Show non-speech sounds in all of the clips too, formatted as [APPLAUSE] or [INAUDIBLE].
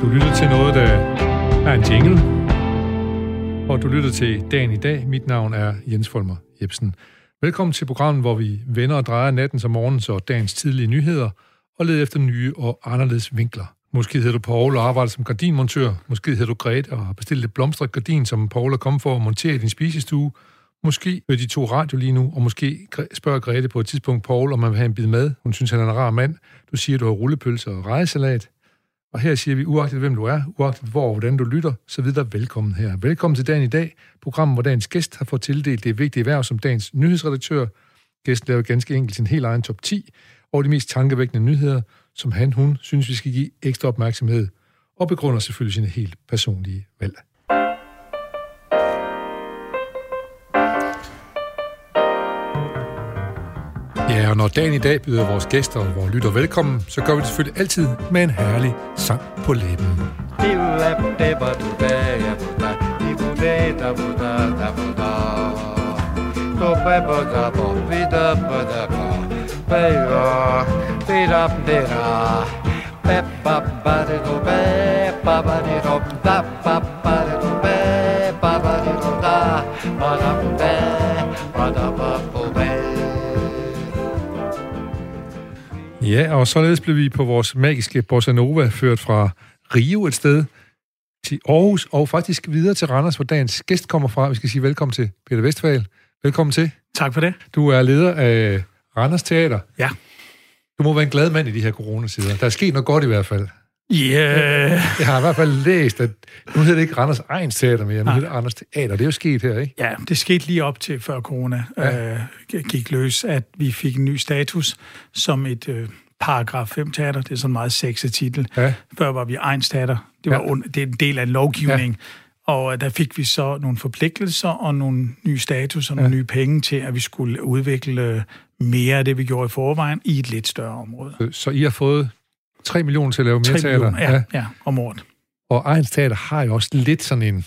Du lytter til noget, der er en jingle, og du lytter til Dagen i dag. Mit navn er Jens Folmer Jebsen. Velkommen til programmet, hvor vi vender og drejer natten som morgens og dagens tidlige nyheder, og leder efter nye og anderledes vinkler. Måske hedder du Paul og arbejder som gardinmontør. Måske hedder du Grete og har bestilt et blomstret gardin, som Paul er kommet for at montere i din spisestue. Måske hører de to radio lige nu, og måske spørger Grete på et tidspunkt Paul, om man vil have en bid med. Hun synes, han er en rar mand. Du siger, du har rullepølser og rejesalat. Og her siger vi, uagtet hvem du er, uagtet hvor og hvordan du lytter, så videre velkommen her. Velkommen til dagen i dag, programmet, hvor dagens gæst har fået tildelt det vigtige værv som dagens nyhedsredaktør. Gæsten laver ganske enkelt sin helt egen top 10 over de mest tankevækkende nyheder, som han, hun synes, vi skal give ekstra opmærksomhed, og begrunder selvfølgelig sine helt personlige valg. Ja, og når dagen i dag byder vores gæster og vores lytter velkommen, så gør vi det selvfølgelig altid med en herlig sang på læben. Ja, og således blev vi på vores magiske Bossa Nova ført fra Rio et sted til Aarhus, og faktisk videre til Randers, hvor dagens gæst kommer fra. Vi skal sige velkommen til Peter Vestfald. Velkommen til. Tak for det. Du er leder af Randers Teater. Ja. Du må være en glad mand i de her coronasider. Der er sket noget godt i hvert fald. Ja. Yeah. Jeg har i hvert fald læst, at nu hedder det ikke Randers Ejens Teater mere, nu hedder det Randers Teater. Det er jo sket her, ikke? Ja, det skete lige op til før corona ja. øh, gik løs, at vi fik en ny status som et øh, paragraf 5 teater. Det er sådan en meget sexet titel. Ja. Før var vi Ejens Teater. Det, var ja. und, det er en del af en lovgivning. Ja. Og øh, der fik vi så nogle forpligtelser og nogle nye status og nogle ja. nye penge til, at vi skulle udvikle mere af det, vi gjorde i forvejen, i et lidt større område. Så I har fået 3 millioner til at lave mere teater? Ja, ja, ja, om året. Og Ejens Teater har jo også lidt sådan en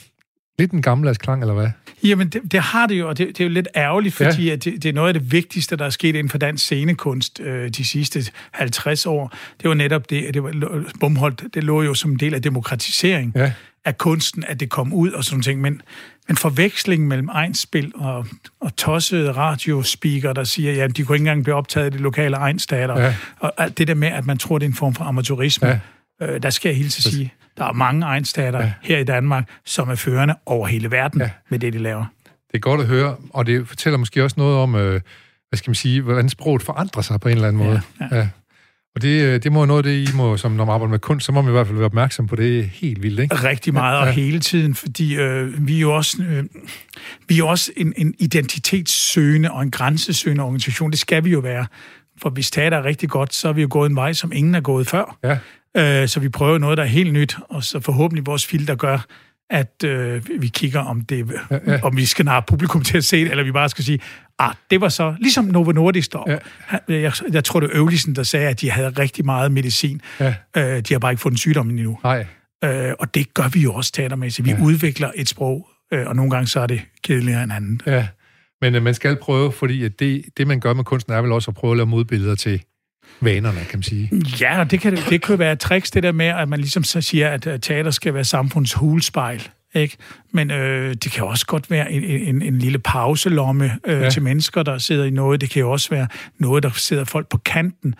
lidt en gammeldags klang, eller hvad? Jamen, det, det har det jo, og det, det er jo lidt ærgerligt, fordi ja. at det, det er noget af det vigtigste, der er sket inden for dansk scenekunst øh, de sidste 50 år. Det var netop det, det var, Bumholdt, det lå jo som en del af demokratisering ja. af kunsten, at det kom ud og sådan ting, men, men forvekslingen mellem egenspil og, og tossede radiospeaker, der siger, at de kunne ikke engang blive optaget i de lokale egenstater, ja. og alt det der med, at man tror, det er en form for amatørisme, ja. øh, der skal jeg helt til sige, der er mange egenstater ja. her i Danmark, som er førende over hele verden ja. med det, de laver. Det er godt at høre, og det fortæller måske også noget om, øh, hvad skal man sige, hvordan sproget forandrer sig på en eller anden måde. Ja, ja. Ja. Og det, det må noget af det, I må, som når man arbejder med kunst, så må man i hvert fald være opmærksom på det helt vildt, ikke? Rigtig meget, ja. og hele tiden, fordi øh, vi er jo også, øh, vi er også en, en identitetssøgende og en grænsesøgende organisation. Det skal vi jo være. For hvis teater er rigtig godt, så er vi jo gået en vej, som ingen er gået før. Ja. Øh, så vi prøver noget, der er helt nyt, og så forhåbentlig vores filter gør, at øh, vi kigger, om, det, ja, ja. om vi skal narre publikum til at se det, eller vi bare skal sige, ah, det var så, ligesom Novo Nordisk der. Ja. Jeg, jeg tror, det er Øvlisen, der sagde, at de havde rigtig meget medicin. Ja. Øh, de har bare ikke fået den sygdom endnu. Nej. Øh, og det gør vi jo også teatermæssigt. Vi ja. udvikler et sprog, øh, og nogle gange så er det kedeligere end andet. Ja. Men øh, man skal prøve, fordi at det, det, man gør med kunsten, er vel også at prøve at lave modbilleder til vanerne, kan man sige. Ja, det kan, det kan være et triks, det der med, at man ligesom så siger, at teater skal være samfunds hulspejl. Ikke? Men øh, det kan også godt være en, en, en lille pauselomme øh, ja. til mennesker, der sidder i noget. Det kan jo også være noget, der sidder folk på kanten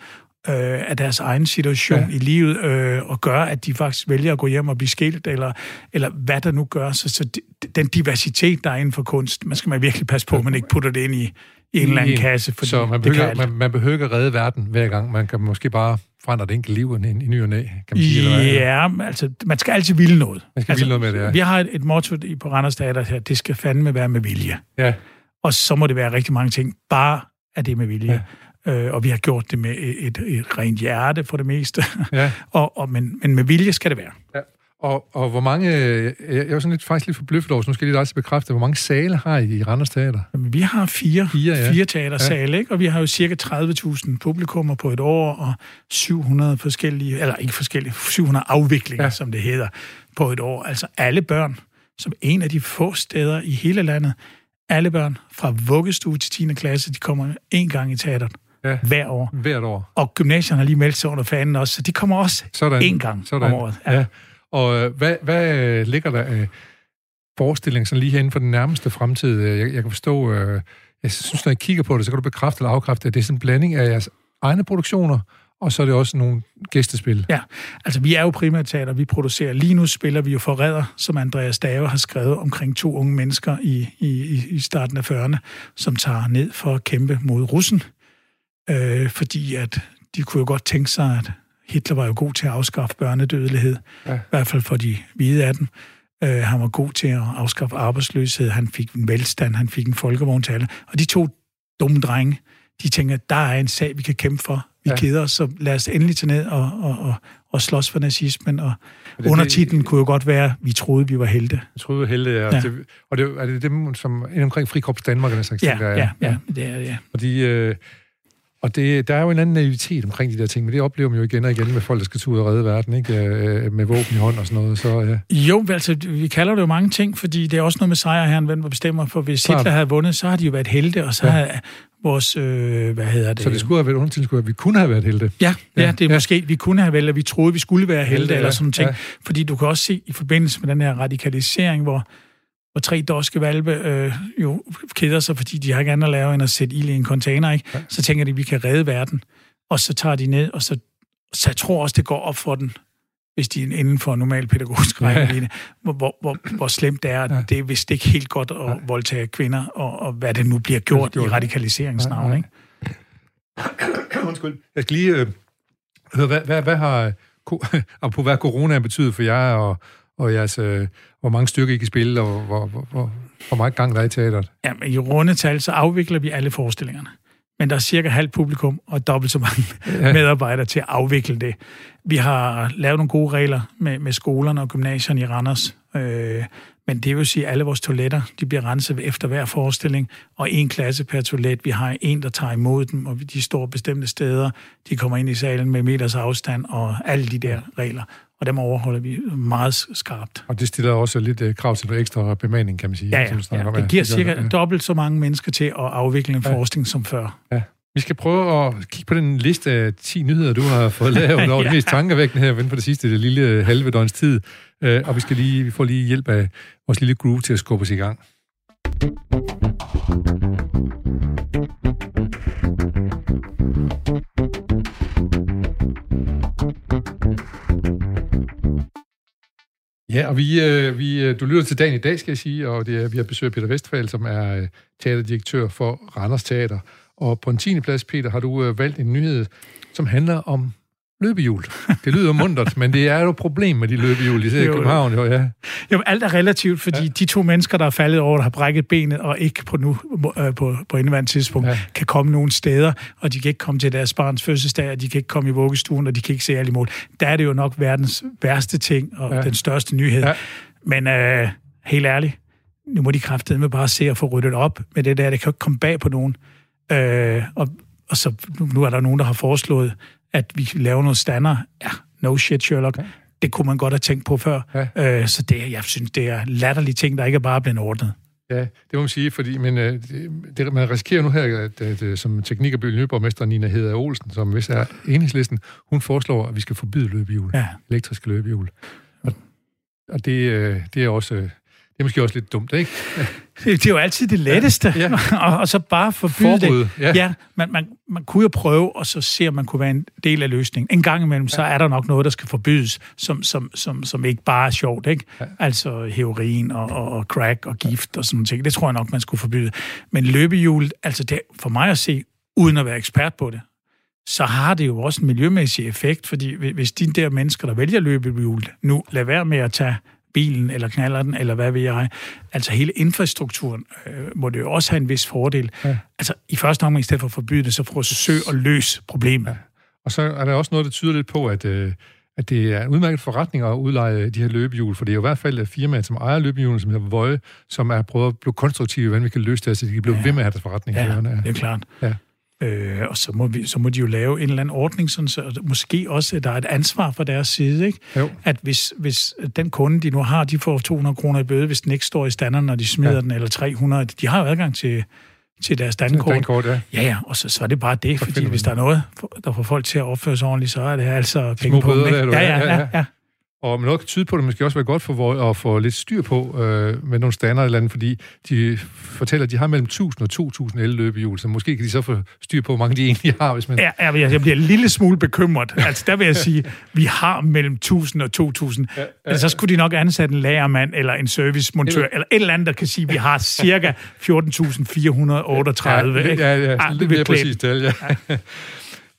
øh, af deres egen situation ja. i livet, øh, og gør, at de faktisk vælger at gå hjem og blive skilt, eller, eller hvad der nu gør. Så, så den diversitet, der er inden for kunst, man skal man virkelig passe på, at man ikke putter det ind i, i en eller anden kasse. Fordi så man behøver, man, man behøver ikke at redde verden hver gang. Man kan måske bare forandre det enkelt liv i, i ny og næ, kan man sige. Ja, eller altså, man skal altid ville noget. Man skal altså, ville noget med det, ja. Vi har et, et motto på Randers Teater her, det skal fandme være med vilje. Ja. Og så må det være rigtig mange ting. Bare at det er med vilje. Ja. Øh, og vi har gjort det med et, et, et rent hjerte for det meste. Ja. [LAUGHS] og, og, men, men med vilje skal det være. Ja. Og, og hvor mange, jeg, jeg er sådan lidt, faktisk lidt forbløffet over, så nu skal jeg lige dig bekræfte, hvor mange sale har I i Randers Teater? Jamen, vi har fire, fire, ja. fire teatersale, ja. ikke? og vi har jo cirka 30.000 publikummer på et år, og 700 forskellige, eller ikke forskellige, 700 afviklinger, ja. som det hedder, på et år. Altså alle børn, som en af de få steder i hele landet, alle børn fra vuggestue til 10. klasse, de kommer en gang i teateret. Ja. Hver år. Hvert år. Og gymnasierne har lige meldt sig under fanen også, så de kommer også Sådan. en gang Sådan. om året. Ja. ja. Og øh, hvad, hvad øh, ligger der af forestilling sådan lige her inden for den nærmeste fremtid? Øh, jeg, jeg kan forstå, jeg synes, når jeg kigger på det, så kan du bekræfte eller afkræfte, at det er sådan en blanding af jeres egne produktioner, og så er det også nogle gæstespil. Ja, altså vi er jo primært teater, vi producerer. Lige nu spiller vi jo Forræder, som Andreas Dave har skrevet omkring to unge mennesker i, i, i starten af 40'erne, som tager ned for at kæmpe mod russen, øh, fordi at de kunne jo godt tænke sig, at Hitler var jo god til at afskaffe børnedødelighed, ja. i hvert fald for de hvide af dem. Øh, han var god til at afskaffe arbejdsløshed, han fik en velstand, han fik en folkevogn til alle. Og de to dumme drenge, de tænker, der er en sag, vi kan kæmpe for. Vi ja. keder os, så lad os endelig tage ned og, og, og, og slås for nazismen. Og det, undertitlen det, kunne jo godt være, vi troede, vi var helte. Vi troede, vi var helte, ja. ja. Det, og det, er det dem, som er omkring Frikorps Danmark, eller slags ja, er? Ja, ja, det er det, ja. Fordi, øh, og det, der er jo en anden naivitet omkring de der ting, men det oplever man jo igen og igen med folk, der skal ud og redde verden, ikke? Øh, med våben i hånd og sådan noget. Så, ja. Jo, altså, vi kalder det jo mange ting, fordi det er også noget med sejrherren, hvem bestemmer, for hvis Hitler havde vundet, så har de jo været helte, og så ja. har vores, øh, hvad hedder det? Så det skulle have været undertilskud, at vi kunne have været helte? Ja, ja, ja det er ja. måske, vi kunne have været, eller vi troede, vi skulle være helte, helte eller sådan ting. Ja. Fordi du kan også se i forbindelse med den her radikalisering, hvor hvor tre dorske valpe øh, jo keder sig, fordi de har ikke andet at lave end at sætte ild i en container, ikke? Ja. så tænker de, at vi kan redde verden. Og så tager de ned, og så, så jeg tror også, det går op for den, hvis de er inden for normal pædagogisk rækkevidde, ja. hvor, hvor, hvor slemt det er. Ja. Det er vist ikke helt godt at ja. voldtage kvinder, og, og hvad det nu bliver gjort, gjort. i radikaliseringsnavn. Ja, ja. Ikke? Undskyld. Jeg skal lige øh, høre, hvad, hvad, hvad har [LAUGHS] på hvad corona betydet for jer og, og jeres, øh, hvor mange stykker I kan spille, og hvor, hvor, hvor, hvor meget gang der er i teateret? Ja, i rundetal, så afvikler vi alle forestillingerne. Men der er cirka halvt publikum og dobbelt så mange ja. [LAUGHS] medarbejdere til at afvikle det. Vi har lavet nogle gode regler med, med skolerne og gymnasierne i Randers. Øh, men det vil sige, at alle vores toiletter de bliver renset efter hver forestilling, og en klasse per toilet. Vi har en, der tager imod dem, og de står bestemte steder. De kommer ind i salen med meters afstand og alle de der regler og dem overholder vi meget skarpt. Og det stiller også lidt uh, krav til ekstra bemanding, kan man sige. Ja, ja, ja. det giver cirka ja. dobbelt så mange mennesker til at afvikle en ja. forskning som før. Ja. Vi skal prøve at kigge på den liste af 10 nyheder, du har fået lavet over [LAUGHS] ja. det mest tankevækkende her inden for det sidste det lille halve døgns tid. Uh, og vi, skal lige, vi får lige hjælp af vores lille groove til at skubbe os i gang. Ja, og vi, øh, vi, øh, du lytter til dagen i dag, skal jeg sige, og det er, vi har besøgt Peter Vestfald, som er øh, teaterdirektør for Randers Teater. Og på en 10. plads, Peter, har du øh, valgt en nyhed, som handler om løbehjul. Det lyder mundret, men det er jo et problem med de løbehjul, især i København. Jo, ja. jo, alt er relativt, fordi ja. de to mennesker, der er faldet over, der har brækket benet, og ikke på nu øh, på, på indeværende tidspunkt, ja. kan komme nogen steder, og de kan ikke komme til deres barns fødselsdag, og de kan ikke komme i vuggestuen, og de kan ikke se alle mål. Der er det jo nok verdens værste ting, og ja. den største nyhed. Ja. Men øh, helt ærligt, nu må de med bare se at få ryddet op med det der. Det kan jo ikke komme bag på nogen. Øh, og, og så nu er der nogen, der har foreslået, at vi laver noget standard. Ja, no shit, Sherlock. Okay. Det kunne man godt have tænkt på før. Ja. Øh, så det, jeg synes, det er latterlige ting, der ikke er bare blevet ordnet. Ja, det må man sige, fordi men, øh, det, man risikerer nu her, at, at, at som teknik- og byborgmester Nina Hedder Olsen, som hvis er enhedslisten, hun foreslår, at vi skal forbyde løbehjul, ja. elektriske løbehjul. Og, og det, øh, det er også det er måske også lidt dumt, ikke? [LAUGHS] det er jo altid det letteste, ja, ja. og, og så bare forbyde Forbud, det. Ja, ja man, man, man kunne jo prøve, og så se, om man kunne være en del af løsningen. En gang imellem, ja. så er der nok noget, der skal forbydes, som, som, som, som ikke bare er sjovt, ikke? Ja. Altså heroin og, og, og crack og gift og sådan noget. Det tror jeg nok, man skulle forbyde. Men løbehjul, altså det, for mig at se, uden at være ekspert på det, så har det jo også en miljømæssig effekt, fordi hvis de der mennesker, der vælger løbehjul, nu lader være med at tage bilen, eller knaller den, eller hvad ved jeg. Altså hele infrastrukturen øh, må det jo også have en vis fordel. Ja. Altså i første omgang, i stedet for at forbyde det, så forsøg at løse problemet. Ja. Og så er der også noget, der tyder lidt på, at, øh, at det er en udmærket forretning at udleje de her løbehjul, for det er jo i hvert fald firmaet, som ejer løbehjulene, som hedder Vøje, som er prøvet at blive konstruktive, hvordan vi kan løse det, så de kan blive ja. ved med at have deres forretning. Ja, det er klart. Ja. Øh, og så må, vi, så må de jo lave en eller anden ordning, sådan, så måske også, der er et ansvar fra deres side. Ikke? Jo. At hvis, hvis den kunde, de nu har, de får 200 kroner i bøde, hvis den ikke står i standard, når de smider ja. den, eller 300. De har jo adgang til, til deres dankort. Dankort, ja. Ja, ja, og så, så er det bare det, fordi hvis der er noget, der får folk til at opføre sig ordentligt, så er det altså penge på dem. Ja, ja, ja, ja. ja. Og noget kan tyde på, at det måske også være godt for at få lidt styr på øh, med nogle standard eller andet, fordi de fortæller, at de har mellem 1000 og 2000 el-løbehjul, så måske kan de så få styr på, hvor mange de egentlig har. Hvis man... Ja, jeg, jeg bliver en lille smule bekymret. Altså, der vil jeg sige, at vi har mellem 1000 og 2000. Ja, ja, altså, så skulle de nok ansætte en lagermand eller en servicemontør, eller, eller et eller andet, der kan sige, at vi har cirka [LAUGHS] 14.438. Ja, ja, ja, ja, lidt mere præcist tal, ja. ja.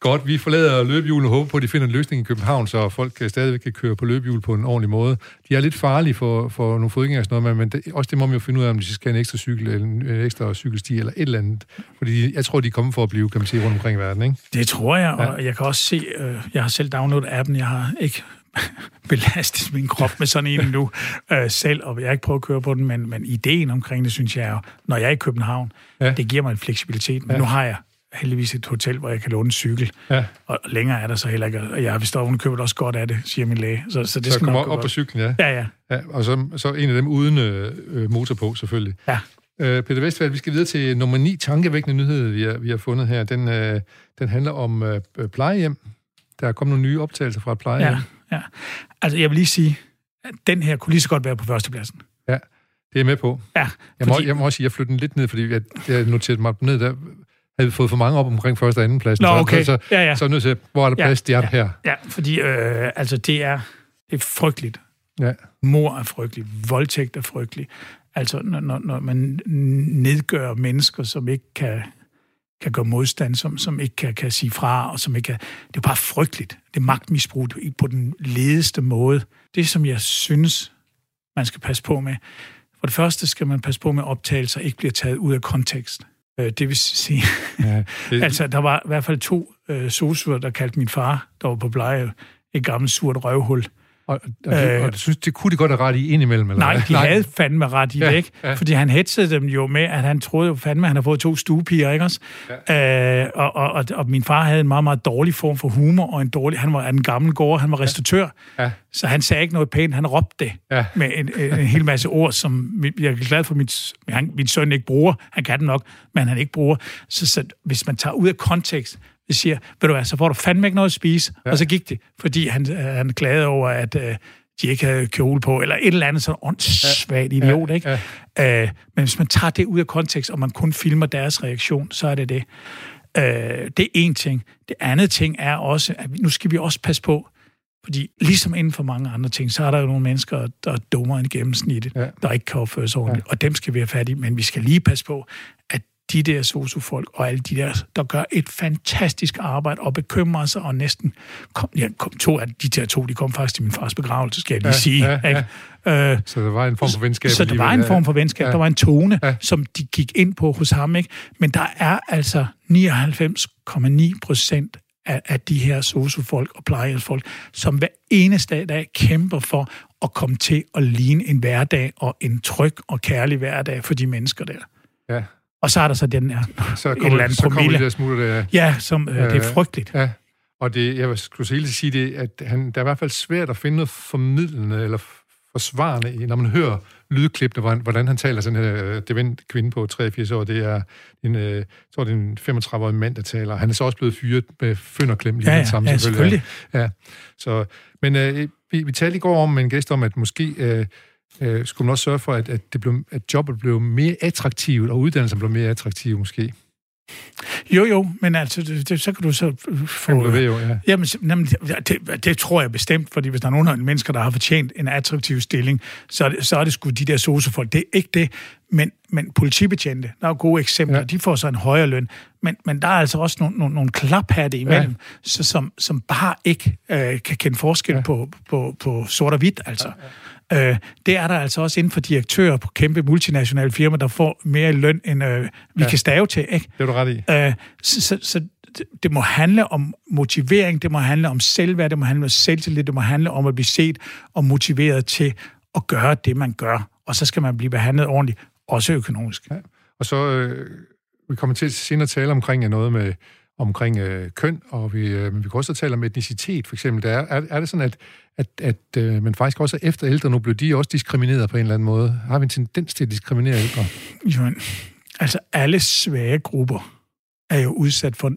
Godt, vi forlader løbehjulene og håber på, at de finder en løsning i København, så folk stadigvæk kan køre på løbehjul på en ordentlig måde. De er lidt farlige for, for nogle fodgængere og sådan noget, men det, også det må man jo finde ud af, om de skal en ekstra cykel, eller en ekstra cykelsti, eller et eller andet. Fordi jeg tror, de er kommet for at blive, kan man sige, rundt omkring i verden, ikke? Det tror jeg, og ja. jeg kan også se, øh, jeg har selv downloadet appen, jeg har ikke [LAUGHS] belastet min krop med sådan en endnu [LAUGHS] øh, selv, og jeg har ikke prøvet at køre på den, men, men ideen omkring det, synes jeg, når jeg er i København, ja. det giver mig en fleksibilitet. Men ja. nu har jeg heldigvis et hotel, hvor jeg kan låne en cykel. Ja. Og længere er der så heller ikke. Og jeg vil stå købet også godt af det, siger min læge. Så, så det så skal nok op på cyklen, ja. Ja, ja. ja og så, så en af dem uden øh, motor på, selvfølgelig. Ja. Øh, Peter Vestfald, vi skal videre til nummer 9 tankevækkende nyhed, vi har, vi har fundet her. Den, øh, den handler om øh, plejehjem. Der er kommet nogle nye optagelser fra et plejehjem. Ja, ja. Altså, jeg vil lige sige, at den her kunne lige så godt være på førstepladsen. Ja, det er jeg med på. Ja, jeg, må, jeg må også sige, at jeg flyttede den lidt ned, fordi jeg, jeg noterede mig ned der havde vi fået for mange op omkring første og anden plads. Nå, okay. Så, ja, ja. så er nødt til, hvor er der plads, ja, de er ja, her. Ja, fordi øh, altså, det er, det er frygteligt. Ja. Mor er frygtelig. Voldtægt er frygtelig. Altså, når, når, når man nedgør mennesker, som ikke kan, kan gøre modstand, som, som ikke kan, kan sige fra, og som ikke kan... Det er bare frygteligt. Det er magtmisbrug på den ledeste måde. Det, som jeg synes, man skal passe på med. For det første skal man passe på med, at optagelser ikke bliver taget ud af kontekst. Øh, det vil sige, ja, det... [LAUGHS] altså der var i hvert fald to øh, sosuer, der kaldte min far, der var på pleje, et gammelt surt røvhul. Og, og, øh, og synes, det kunne de godt have ret i indimellem? Eller nej, de nej. havde fandme ret i ja, væk, ja. fordi han hetsede dem jo med, at han troede jo fandme, at han havde fået to stuepiger, ikke også? Ja. Øh, og, og, og, og min far havde en meget, meget dårlig form for humor, og en dårlig, han var en gammel gård, han var restauratør, ja. Ja. så han sagde ikke noget pænt, han råbte det ja. med en, en, en hel masse ord, som jeg er glad for, han, min søn ikke bruger. Han kan det nok, men han ikke bruger. Så, så hvis man tager ud af kontekst, siger, ved du hvad, så får du fandme ikke noget at spise. Ja. Og så gik det, fordi han, han klagede over, at øh, de ikke havde kjole på, eller et eller andet sådan åndssvagt ja. idiot, ja. ikke? Ja. Øh, men hvis man tager det ud af kontekst, og man kun filmer deres reaktion, så er det det. Øh, det er en ting. Det andet ting er også, at nu skal vi også passe på, fordi ligesom inden for mange andre ting, så er der jo nogle mennesker, der er dummere end gennemsnittet, ja. der ikke kan opføre sig ordentligt, ja. og dem skal vi have fat i, men vi skal lige passe på, at de der sociofolk og alle de der, der gør et fantastisk arbejde og bekymrer sig og næsten kom, ja, kom, to af de der to, de kom faktisk til min fars begravelse, skal jeg lige ja, sige. Ja, ikke? Ja. Øh, så der var en form for venskab. Så der var en form for venskab. Ja. Der var en tone, ja. som de gik ind på hos ham. Ikke? Men der er altså 99,9 procent af, af de her sociofolk og plejehjemsfolk, som hver eneste dag kæmper for at komme til at ligne en hverdag og en tryg og kærlig hverdag for de mennesker der. Ja. Og så er der så den her så kommer, eller anden så kommer de der smutter der. Ja, som, øh, det er frygteligt. Ja. Og det, jeg skulle helt sige det, at han, der er i hvert fald svært at finde noget formidlende eller forsvarende, når man hører lydklippene, hvordan han taler sådan her øh, dement kvinde på 83 år. Det er en, øh, jeg tror, det er en 35-årig mand, der taler. Han er så også blevet fyret med fønderklem lige ja, ja, sammen, ja, selvfølgelig. Ja. Så, men øh, vi, vi talte i går om med en gæst om, at måske øh, øh, skulle man også sørge for, at, at, det blev, at jobbet blev mere attraktivt, og uddannelsen blev mere attraktiv måske. Jo, jo, men altså, det, så kan du så få... Ved jo, ja. Jamen, jamen det, det tror jeg bestemt, fordi hvis der er nogen mennesker, der har fortjent en attraktiv stilling, så er det, så er det sgu de der sosefolk. Det er ikke det, men, men politibetjente, der er gode eksempler, ja. de får så en højere løn, men, men der er altså også nogle, nogle, nogle klaphatte imellem, ja. så, som, som bare ikke øh, kan kende forskel ja. på, på, på sort og hvidt, altså. Ja, ja. Øh, det er der altså også inden for direktører på kæmpe multinationale firmaer, der får mere løn, end øh, vi ja. kan stave til. Ikke? Det er du ret i. Øh, så, så, så det må handle om motivering, det må handle om selvværd, det må handle om selvtillid, det må handle om at blive set og motiveret til at gøre det, man gør. Og så skal man blive behandlet ordentligt, også økonomisk. Ja. Og så, øh, vi kommer til senere at tale omkring noget med omkring øh, køn, og vi, øh, men vi kan også tale om etnicitet, for eksempel. Der er, er, er det sådan, at, at, at øh, man faktisk også efter ældre nu, bliver de også diskrimineret på en eller anden måde? Har vi en tendens til at diskriminere ældre? Jo, altså alle svage grupper er jo udsat for,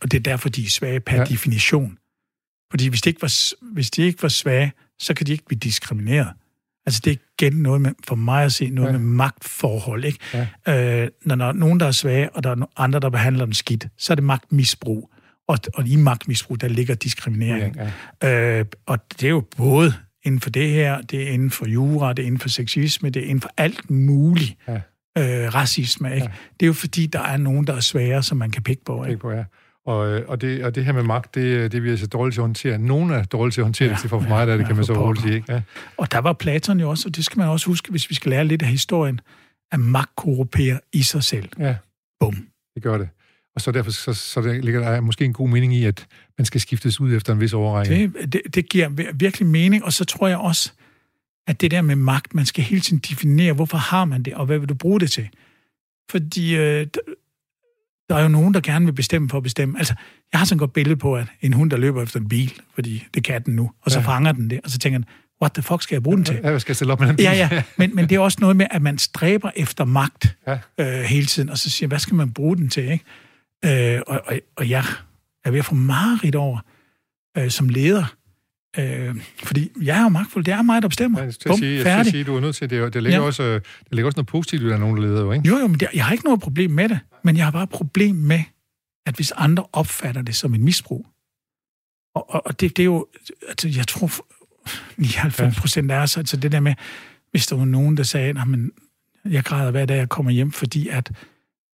og det er derfor, de er svage per ja. definition. Fordi hvis de, ikke var, hvis de ikke var svage, så kan de ikke blive diskrimineret. Altså det er igen noget med, for mig at se, noget ja. med magtforhold. Ikke? Ja. Øh, når der er nogen, der er svage, og der er andre, der behandler dem skidt, så er det magtmisbrug. Og, og i magtmisbrug, der ligger diskriminering. Ja, ja. Øh, og det er jo både inden for det her, det er inden for jura, det er inden for sexisme, det er inden for alt muligt. Ja. Øh, racisme, ikke? Ja. Det er jo fordi, der er nogen, der er svære, som man kan pikke på. Ikke? Pikke på, ja. Og, øh, og, det, og det her med magt, det, det er vi altså dårligt til at håndtere. Nogle er dårligt til at håndtere ja, det, for mig der, det ja, kan man så roligt sige. Ikke? Ja. Og der var Platon jo også, og det skal man også huske, hvis vi skal lære lidt af historien, at magt korrumperer i sig selv. Ja. Bum. Det gør det. Og så derfor så, så der ligger der måske en god mening i, at man skal skiftes ud efter en vis overrække. Det, det, det giver virkelig mening, og så tror jeg også, at det der med magt, man skal hele tiden definere, hvorfor har man det, og hvad vil du bruge det til? Fordi øh, der er jo nogen, der gerne vil bestemme for at bestemme. Altså, jeg har sådan et godt billede på, at en hund, der løber efter en bil, fordi det kan den nu, og så ja. fanger den det, og så tænker den, what the fuck skal jeg bruge den til? Ja, jeg skal stille op med den bil. Ja, ja, men, men det er også noget med, at man stræber efter magt ja. øh, hele tiden, og så siger, hvad skal man bruge den til, ikke? Øh, og, og, og jeg er ved at få meget over, øh, som leder, Øh, fordi jeg er jo magtfuld. Det er mig, der bestemmer. Ja, jeg skal sige, jeg skal sige, du er nødt til det. Det ligger, ja. også, det ligger også noget positivt, der er nogen, der leder jo, ikke? Jo, jo, men jeg har ikke noget problem med det. Men jeg har bare et problem med, at hvis andre opfatter det som en misbrug, og, og, og det, det er jo, altså, jeg tror, 99 procent er så, altså det der med, hvis der var nogen, der sagde, at jeg græder hver dag, jeg kommer hjem, fordi at,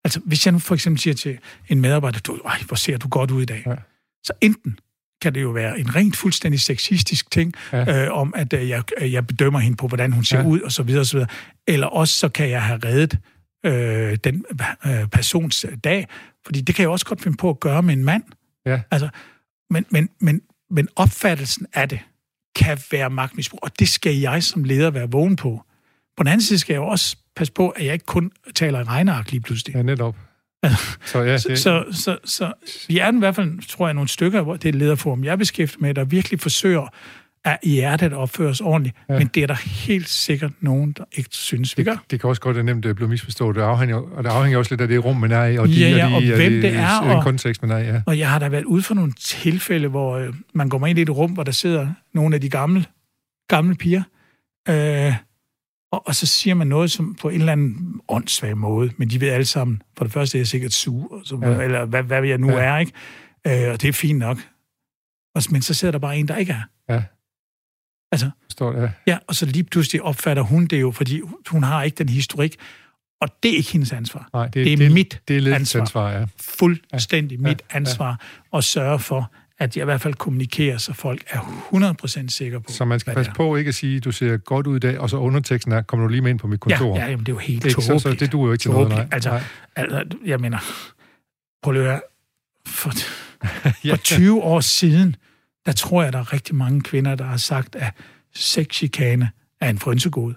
altså hvis jeg nu for eksempel siger til en medarbejder, du, Ej, hvor ser du godt ud i dag, ja. så enten kan det jo være en rent fuldstændig sexistisk ting, ja. øh, om at øh, jeg, jeg bedømmer hende på, hvordan hun ser ja. ud, og så videre, og så videre. Eller også så kan jeg have reddet øh, den øh, persons dag, fordi det kan jeg også godt finde på at gøre med en mand. Ja. Altså, men, men, men, men opfattelsen af det kan være magtmisbrug, og det skal jeg som leder være vågen på. På den anden side skal jeg også passe på, at jeg ikke kun taler i regneark lige pludselig. Ja, netop. Så, ja, det... så, så, så, vi er i hvert fald, tror jeg, nogle stykker, hvor det er lederforum, jeg beskæftiger med, der virkelig forsøger at i hjertet opføre os ordentligt, ja. men det er der helt sikkert nogen, der ikke synes, vi gør. Det, det kan også godt være nemt at blive misforstået, det afhænger, og det afhænger også lidt af det rum, man er i, og de, ja, ja, og, de, og hvem og det er, og, kontekst, man er i. Ja. Og jeg har da været ude for nogle tilfælde, hvor øh, man går ind i et rum, hvor der sidder nogle af de gamle, gamle piger, øh, og, og så siger man noget som på en eller anden åndssvag måde, men de ved alle sammen, for det første er jeg sikkert sur, så, ja. eller hvad, hvad jeg nu ja. er, ikke? Øh, og det er fint nok. Og, men så sidder der bare en, der ikke er. Ja. Altså, Forstår det, ja. ja. og så lige pludselig opfatter hun det jo, fordi hun har ikke den historik, og det er ikke hendes ansvar. Nej, det, det er det, mit det er ansvar. ansvar ja. Fuldstændig ja. mit ansvar ja. at sørge for, at jeg i hvert fald kommunikerer, så folk er 100% sikre på, Så man skal passe på ikke at sige, du ser godt ud i dag, og så underteksten er, kommer du lige med ind på mit kontor. Ja, ja jamen, det er jo helt tåbeligt. Så, så det duer jo ikke til noget, nej. Altså, nej. altså, jeg mener, prøv at høre, for, [LAUGHS] ja. for 20 år siden, der tror jeg, der er rigtig mange kvinder, der har sagt, at sexchikane er en frynsegod.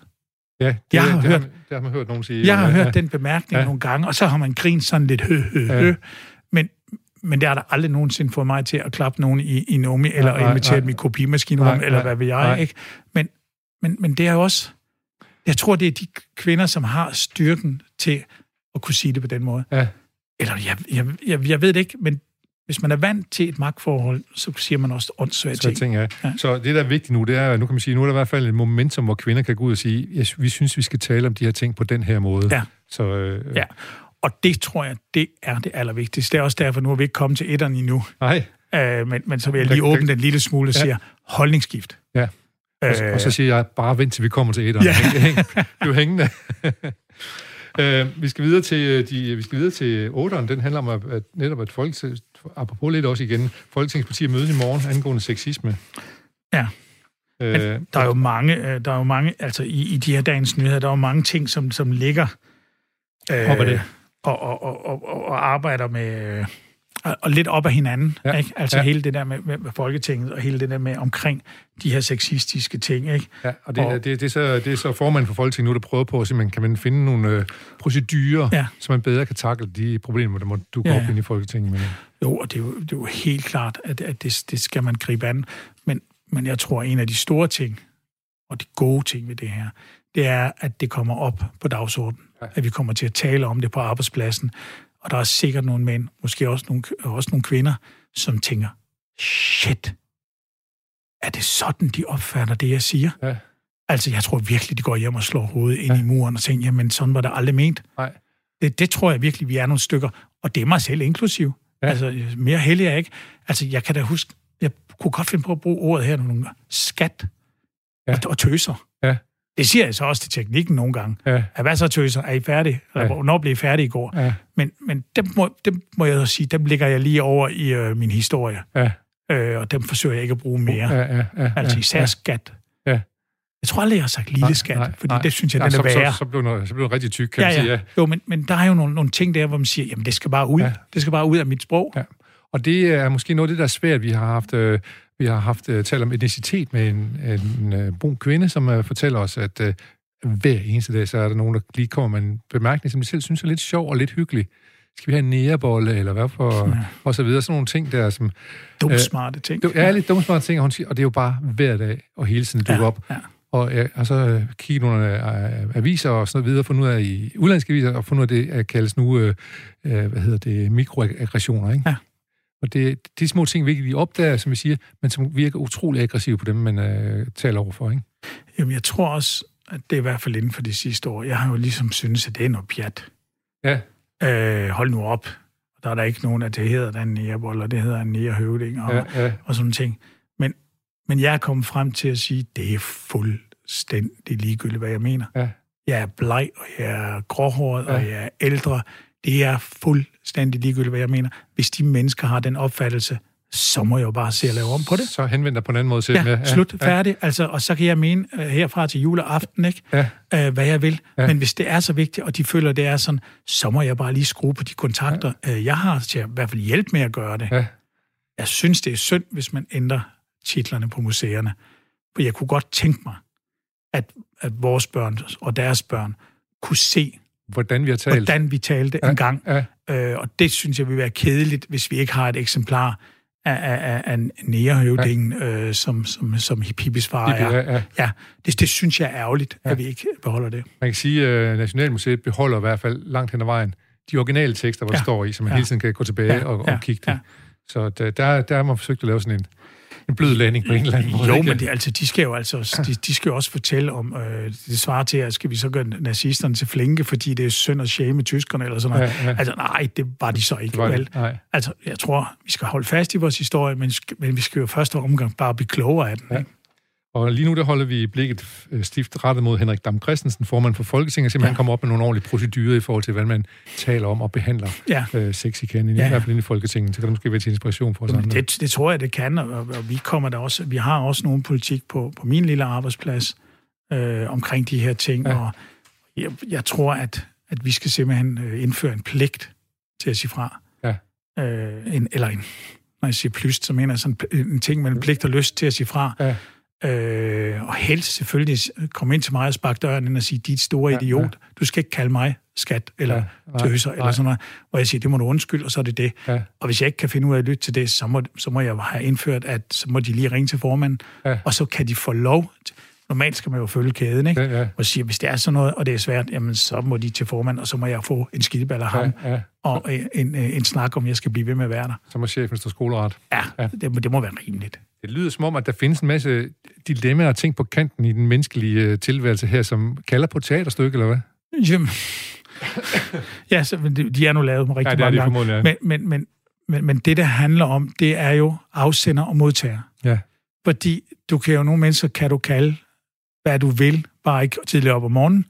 Ja, det, jeg har det, hørt, har, det har man hørt nogen sige. Jeg har ja, hørt ja. den bemærkning ja. nogle gange, og så har man grint sådan lidt hø, hø, hø. Ja. Men, det har der aldrig nogensinde fået mig til at klappe nogen i, i Nomi, eller nej, invitere dem i kopimaskinrum, eller hvad ved jeg, nej. ikke? Men, men, men det er jo også... Jeg tror, det er de kvinder, som har styrken til at kunne sige det på den måde. Ja. Eller jeg, jeg, jeg, jeg ved det ikke, men hvis man er vant til et magtforhold, så siger man også åndssvage ting. ting ja. Ja. Så det, der er vigtigt nu, det er, nu kan man sige, nu er der i hvert fald et momentum, hvor kvinder kan gå ud og sige, vi synes, vi skal tale om de her ting på den her måde. Ja. Så, øh, ja. Og det tror jeg, det er det allervigtigste. Det er også derfor, nu er vi ikke kommet til etteren endnu. Nej. Øh, men, men så vil jeg lige åbne den lille smule og ja. sige, holdningsskift. Ja. Og, øh, og så siger jeg, bare vent til vi kommer til etteren. Ja. du er hængende. Uh, [LAUGHS] vi skal videre til øh, de, vi skal videre til 8'eren. Den handler om at, at netop at folk, apropos lidt også igen, Folketingspartier mødes i morgen angående sexisme. Ja. Uh, der er jo mange, der er jo mange, altså i, i de her dagens nyheder, der er jo mange ting, som, som ligger uh, det. Og, og, og, og, og arbejder med, og lidt op af hinanden. Ja. Ikke? Altså ja. hele det der med, med, med Folketinget, og hele det der med omkring de her sexistiske ting. Ikke? Ja, og det, og, det, det, er så, det er så formanden for Folketinget nu, der prøver på at se, man kan man finde nogle øh, procedurer, ja. så man bedre kan takle de problemer, der må dukke ja. op ind i Folketinget. Men... Jo, og det er jo, det er jo helt klart, at, at det, det skal man gribe an. Men, men jeg tror, en af de store ting, og de gode ting ved det her, det er, at det kommer op på dagsordenen. At vi kommer til at tale om det på arbejdspladsen. Og der er sikkert nogle mænd, måske også nogle, også nogle kvinder, som tænker, shit, er det sådan, de opfatter det, jeg siger? Ja. Altså, jeg tror virkelig, de går hjem og slår hovedet ind ja. i muren og tænker, jamen, sådan var det aldrig ment. Nej. Det, det tror jeg virkelig, vi er nogle stykker. Og det er mig selv inklusiv. Ja. Altså, mere heldig er jeg ikke. Altså, jeg kan da huske, jeg kunne godt finde på at bruge ordet her nogle gange. Skat ja. og, og tøser. Det siger jeg så også til teknikken nogle gange. Ja. Ja, hvad så tøser? Er I færdige? Eller, Ja. Hvornår blev I færdige i går? Ja. Men, men dem, må, dem må jeg sige, dem lægger jeg lige over i øh, min historie. Ja. Øh, og dem forsøger jeg ikke at bruge mere. Ja, ja, ja, Altså især ja. skat. Ja. Jeg tror aldrig, jeg har sagt lille skat, nej, fordi nej. det synes jeg, Ja, den er værre. så, så, blev noget, så blev det rigtig tyk, kan ja, man sige. ja. Jo, men, men der er jo nogle, nogle ting der, hvor man siger, jamen det skal bare ud. Ja. Det skal bare ud af mit sprog. Ja. Og det er måske noget af det, der er svært. Vi har haft, øh, vi har haft øh, talt om etnicitet med en, en øh, brun kvinde, som øh, fortæller os, at øh, hver eneste dag, så er der nogen, der lige kommer med en bemærkning, som de selv synes er lidt sjov og lidt hyggelig. Skal vi have en nægerbolle, eller hvad for, ja. og så videre. Sådan nogle ting der, som... Dumt Øh, ting. Det er lidt dumme smarte ting, og, hun siger, og det er jo bare hver dag, og hele tiden dukker ja, op. Ja. Og, øh, og så øh, kigge nogle øh, aviser og sådan noget videre, fundet ud af i udlandske aviser, og fundet ud af det, kaldes nu, øh, hvad hedder det, mikroaggressioner, ikke? Ja. Og det, de små ting, vi ikke opdager, som vi siger, men som virker utrolig aggressive på dem, man øh, taler overfor, ikke? Jamen, jeg tror også, at det er i hvert fald inden for de sidste år. Jeg har jo ligesom synes, at det er noget pjat. Ja, Øh, hold nu op. Der er der ikke nogen, at det hedder der en nærbold, og det hedder en nærhøvding, og, ja, ja, og sådan ting. Men, men jeg er kommet frem til at sige, at det er fuldstændig ligegyldigt, hvad jeg mener. ja. Jeg er bleg, og jeg er gråhåret, ja. og jeg er ældre. Det er fuldstændig ligegyldigt, hvad jeg mener. Hvis de mennesker har den opfattelse, så må jeg jo bare se at lave om på det. Så henvend dig på en anden måde. Ja, med. ja slut, færdig. Altså, og så kan jeg mene uh, herfra til juleaften, ikke? Ja. Uh, hvad jeg vil. Ja. Men hvis det er så vigtigt, og de føler, det er sådan, så må jeg bare lige skrue på de kontakter, ja. uh, jeg har til at i hvert fald hjælpe med at gøre det. Ja. Jeg synes, det er synd, hvis man ændrer titlerne på museerne. For jeg kunne godt tænke mig, at, at vores børn og deres børn kunne se, Hvordan vi har talt. hvordan vi talte Ja, en gang. ja. Øh, og det synes jeg vil være kedeligt, hvis vi ikke har et eksemplar af, af, af, nærhøvdingen, ja. øh, som, som, som hippies far Hippie, er. ja, ja. Ja, det, det synes jeg er ærgerligt, ja. at vi ikke beholder det. Man kan sige, at Nationalmuseet beholder i hvert fald langt hen ad vejen de originale tekster, hvor ja. Ja. det står i, så man Ja. hele tiden kan gå tilbage Ja, og, ja, og kigge det. ja. Så der, der, der har man forsøgt at lave sådan en, en blød landing på en eller anden måde. Jo, ikke? men det, altså, de skal jo altså, de, de skal jo også fortælle om, øh, det svarer til, at skal vi så gøre nazisterne til flinke, fordi det er synd at shame tyskerne, eller sådan noget. Ja, ja. Altså, nej, det var de så ikke, var vel? Nej. Altså, jeg tror, vi skal holde fast i vores historie, men, men vi skal jo første omgang bare blive klogere af den. Ja. Ikke? Og lige nu der holder vi blikket øh, stift rettet mod Henrik Dam Christensen, formand for Folketinget, simpelthen ja. Kommer op med nogle ordentlige procedurer i forhold til, hvordan man taler om og behandler Ja. øh, sex i i Ja, ja. hvert fald i Folketinget. Så kan det måske være til inspiration for os Jamen, andre. det, det tror jeg, det kan, og, og vi kommer der også, vi har også nogle politik på, på min lille arbejdsplads øh, omkring de her ting, Ja. og jeg, jeg tror, at, at vi skal simpelthen øh, indføre en pligt til at sige fra. Ja. Øh, en, eller en, når jeg siger plyst, så mener jeg sådan en ting en pligt og lyst til at sige fra. Ja. Øh, og helst selvfølgelig komme ind til mig og sparke døren ind og sige, dit store Ja, idiot, ja. du skal ikke kalde mig skat eller Ja, nej, tøser nej. eller sådan noget. Hvor jeg siger, det må du undskylde, og så er det det. Ja. Og hvis jeg ikke kan finde ud af at lytte til det, så må, så må jeg have indført, at så må de lige ringe til formanden, Ja. og så kan de få lov. Til, normalt skal man jo følge kæden, ikke? Ja, ja. Og sige, hvis det er sådan noget, og det er svært, jamen så må de til formanden, og så må jeg få en skideball af ham, Ja, ja. og øh, en, en, en snak om, jeg skal blive ved med at være der. Så må chefen stå skoleret. Ja, Ja. Det, må, det må være rimeligt. Det lyder som om, at der findes en masse dilemmaer og ting på kanten i den menneskelige øh, tilværelse her, som kalder på teaterstykke, eller hvad? Jamen, ja, så, de er nu lavet med rigtig Ja, det mange gange. ja. Men, men, men, men, men det, det handler om, det er jo afsender og modtager. Ja. Fordi du kan jo, nogle mennesker kan du kalde, hvad du vil, bare ikke tidligere op om morgenen.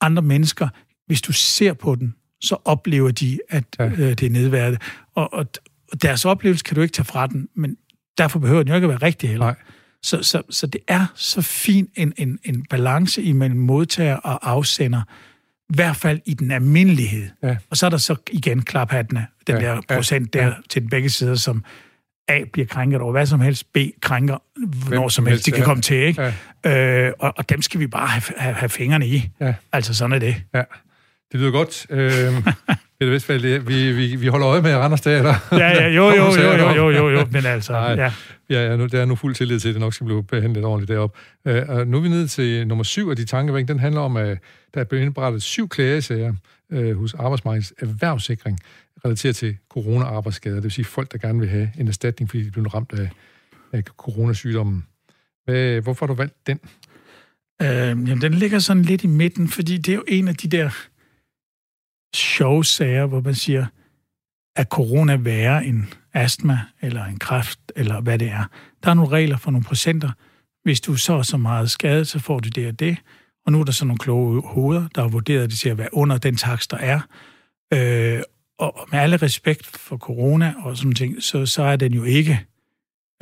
Andre mennesker, hvis du ser på den, så oplever de, at Ja. øh, det er nedværdet. Og, og, og deres oplevelse kan du ikke tage fra den, men derfor behøver den jo ikke at være rigtig heller. Nej. Så, så, så det er så fin en, en, en balance imellem modtager og afsender, i hvert fald i den almindelighed. Ja. Og så er der så igen klaphattene, den Ja, ja, der ja, procent der ja. til begge sider, som A bliver krænket over hvad som helst, B krænker hvornår som helst, de helst, kan ja. komme til, ikke? Ja. Øh, og, og dem skal vi bare have, have, have fingrene i. Ja. Altså sådan er det. Ja, det lyder godt. Øh, [LAUGHS] Peter Vestfald, det- vi, vi, vi holder øje med Randers Teater. Ja, ja, jo, jo, jo, jo, jo, jo, jo, men altså, Nej. ja. Ja, ja nu, der er nu fuld tillid til, at det nok skal blive behandlet ordentligt deroppe. Og nu er vi nede til nummer syv af de tankevæg. Den handler om, at der er blevet indberettet syv klagesager øh, hos Arbejdsmarkedets Erhvervssikring relateret til corona-arbejdsskader. Det vil sige folk, der gerne vil have en erstatning, fordi de er blevet ramt af, af coronasygdommen. Hvad, hvorfor har du valgt den? Øh, jamen, den ligger sådan lidt i midten, fordi det er jo en af de der sjove sager, hvor man siger, at corona værre end astma, eller en kræft, eller hvad det er. Der er nogle regler for nogle procenter. Hvis du så er så meget skadet, så får du det og det. Og nu er der så nogle kloge hoveder, der har vurderet det til at være under den takst, der er. Øh, og med alle respekt for corona og sådan ting, så, så er den jo ikke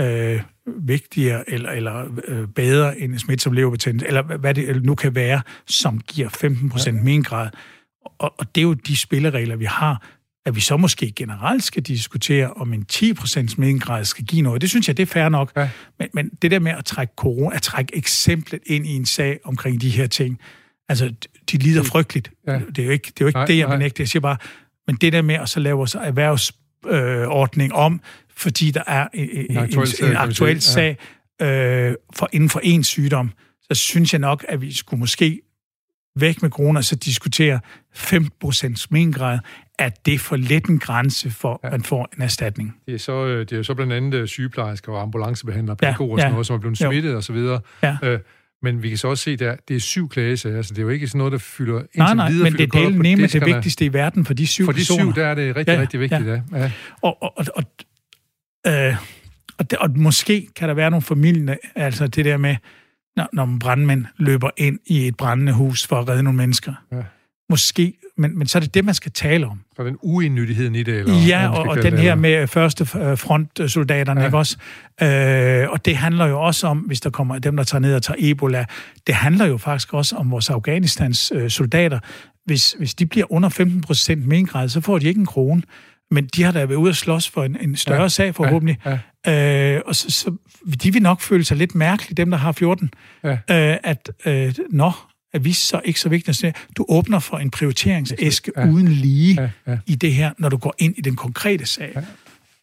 øh, vigtigere eller, eller øh, bedre end smitsom leverbetændelse, eller hvad det nu kan være, som giver 15% mingrad. Og, og det er jo de spilleregler, vi har. At vi så måske generelt skal diskutere, om en 10% mingrad skal give noget, det synes jeg, det er fair nok. Ja. Men, men det der med at trække corona, at trække eksemplet ind i en sag omkring de her ting, altså, de lider frygteligt. Ja. Det er jo ikke det, er jo ikke nej, det jeg benægter. Jeg siger bare, men det der med at så lave vores erhvervsordning øh, om, fordi der er en, en, aktuel sag, en aktuel sag øh, for, inden for en sygdom, så synes jeg nok, at vi skulle måske væk med corona, så diskutere 5% mingrad. Er det for let en grænse for, at man får en erstatning? Det er så, øh, det er så blandt andet øh, sygeplejersker og ambulancebehandlere, pædagoger ja, ja. og sådan noget, som er blevet smittet og så videre. Ja. Øh, men vi kan så også se, at det er syv klagesager, altså det er jo ikke sådan noget, der fylder Nej, nej, videre, men det er det nemme det vigtigste i verden for de syv For de personer. syv, der er det rigtig, ja, rigtig vigtigt, ja. ja. ja. Og, og, og, øh, og, det, og måske kan der være nogle familier, altså det der med, når, når brandmænd løber ind i et brændende hus for at redde nogle mennesker. Ja. Måske, men, men så er det det, man skal tale om. Så den uennyttigheden i det? Eller ja, og, og den her med første frontsoldaterne, ja. ikke også? Øh, og det handler jo også om, hvis der kommer dem, der tager ned og tager Ebola, det handler jo faktisk også om vores Afghanistans øh, soldater. Hvis, hvis de bliver under 15 procent mingrad, så får de ikke en krone. Men de har da været ude at slås for en, en større ja, sag forhåbentlig. Ja, ja. Øh, og så, så de vil nok føle sig lidt mærkelige, dem der har 14. Ja. Øh, at, øh, nå, er vi så ikke så vigtigt. Du åbner for en prioriteringsæske ja. uden lige ja, ja. i det her, når du går ind i den konkrete sag. Ja.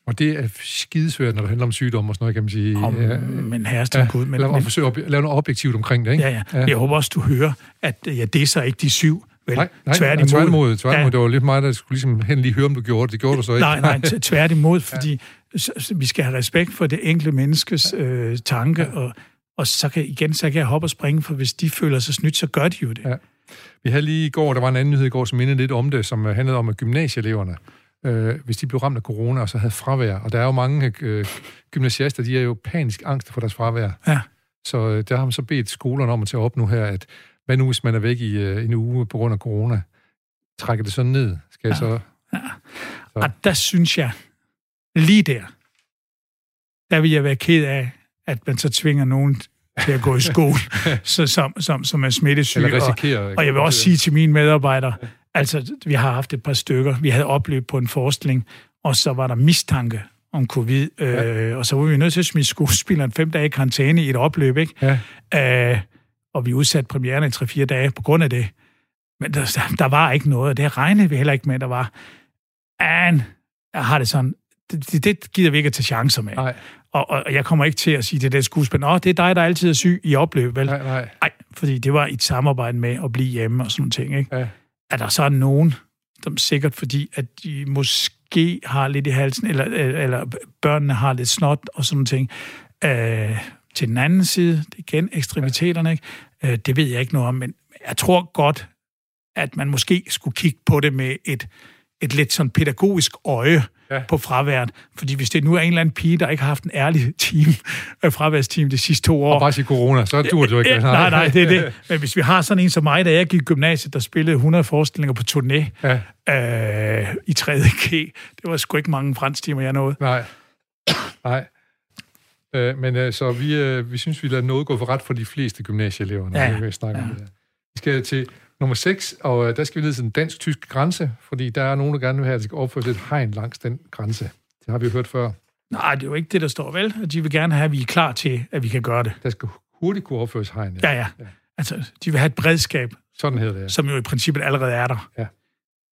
Og det er skidesvært, når det handler om sygdom og sådan noget, kan man sige. Om, ja, men herreste ja, Gud. Men, lad, men, forsøge at lave noget objektivt omkring det, ikke? Ja, ja. ja. Jeg håber også, du hører, at ja, det er så ikke de syv, Vel, nej, nej, tværtimod. tværtimod, tværtimod. Ja. Det var lidt mig, der skulle ligesom hen lige høre, om du gjorde det. Det gjorde du så ikke. Nej, nej, [LAUGHS] tværtimod, fordi ja. vi skal have respekt for det enkelte menneskes ja. øh, tanke, ja. og, og så kan, igen, så kan jeg hoppe og springe, for hvis de føler sig snydt, så gør de jo det. Ja. Vi havde lige i går, der var en anden nyhed i går, som mindede lidt om det, som handlede om, at gymnasieeleverne, øh, hvis de blev ramt af corona og så havde fravær, og der er jo mange øh, gymnasiaster, de er jo panisk angst for deres fravær. Ja. Så øh, der har man så bedt skolerne om at tage op nu her, at hvad nu, hvis man er væk i øh, en uge på grund af corona? Trækker det så ned? Skal jeg så... Ja. Så. Og der synes jeg, lige der, der vil jeg være ked af, at man så tvinger nogen til at gå i skole, [LAUGHS] så, som, som, som er smittesyg. Og, og jeg vil også sige til mine medarbejdere, altså, vi har haft et par stykker, vi havde oplevet på en forskning, og så var der mistanke om covid, øh, ja. og så var vi nødt til at smide skuespilleren fem dage i karantæne i et opløb, ikke? Ja. Øh, og vi udsatte premieren i 3-4 dage på grund af det. Men der, der var ikke noget, og det regnede vi heller ikke med, der var. And, jeg har det sådan, det, det, gider vi ikke at tage chancer med. Nej. Og, og jeg kommer ikke til at sige til det skuespil, åh, det er dig, der altid er syg i opløb, vel? Nej, nej. nej fordi det var et samarbejde med at blive hjemme og sådan nogle ting, ikke? Ja. Er der så nogen, som sikkert fordi, at de måske har lidt i halsen, eller, eller børnene har lidt snot og sådan nogle ting, øh, til den anden side, det igen ekstremiteterne, ikke? Øh, det ved jeg ikke noget om, men jeg tror godt, at man måske skulle kigge på det med et, et lidt sådan pædagogisk øje ja. på fraværet. Fordi hvis det nu er en eller anden pige, der ikke har haft en ærlig team, øh, fraværsteam de sidste to år... Og bare sige corona, så dur du ikke. Nej, nej, det er det. [LAUGHS] Men hvis vi har sådan en som mig, da jeg gik i gymnasiet, der spillede 100 forestillinger på turné ja. øh, i 3.G, det var sgu ikke mange fransktimer, jeg nåede. Nej, nej. Øh, men øh, så vi, øh, vi synes, vi lader noget gå for ret for de fleste gymnasieelever, når ja. vi snakke ja. om det Vi skal til nummer 6, og øh, der skal vi ned til den dansk-tyske grænse, fordi der er nogen, der gerne vil have, at der skal opføres et hegn langs den grænse. Det har vi jo hørt før. Nej, det er jo ikke det, der står vel. De vil gerne have, at vi er klar til, at vi kan gøre det. Der skal hurtigt kunne opføres hegn. Ja, ja. ja. Altså, de vil have et beredskab. Sådan hedder det, ja. Som jo i princippet allerede er der. Ja.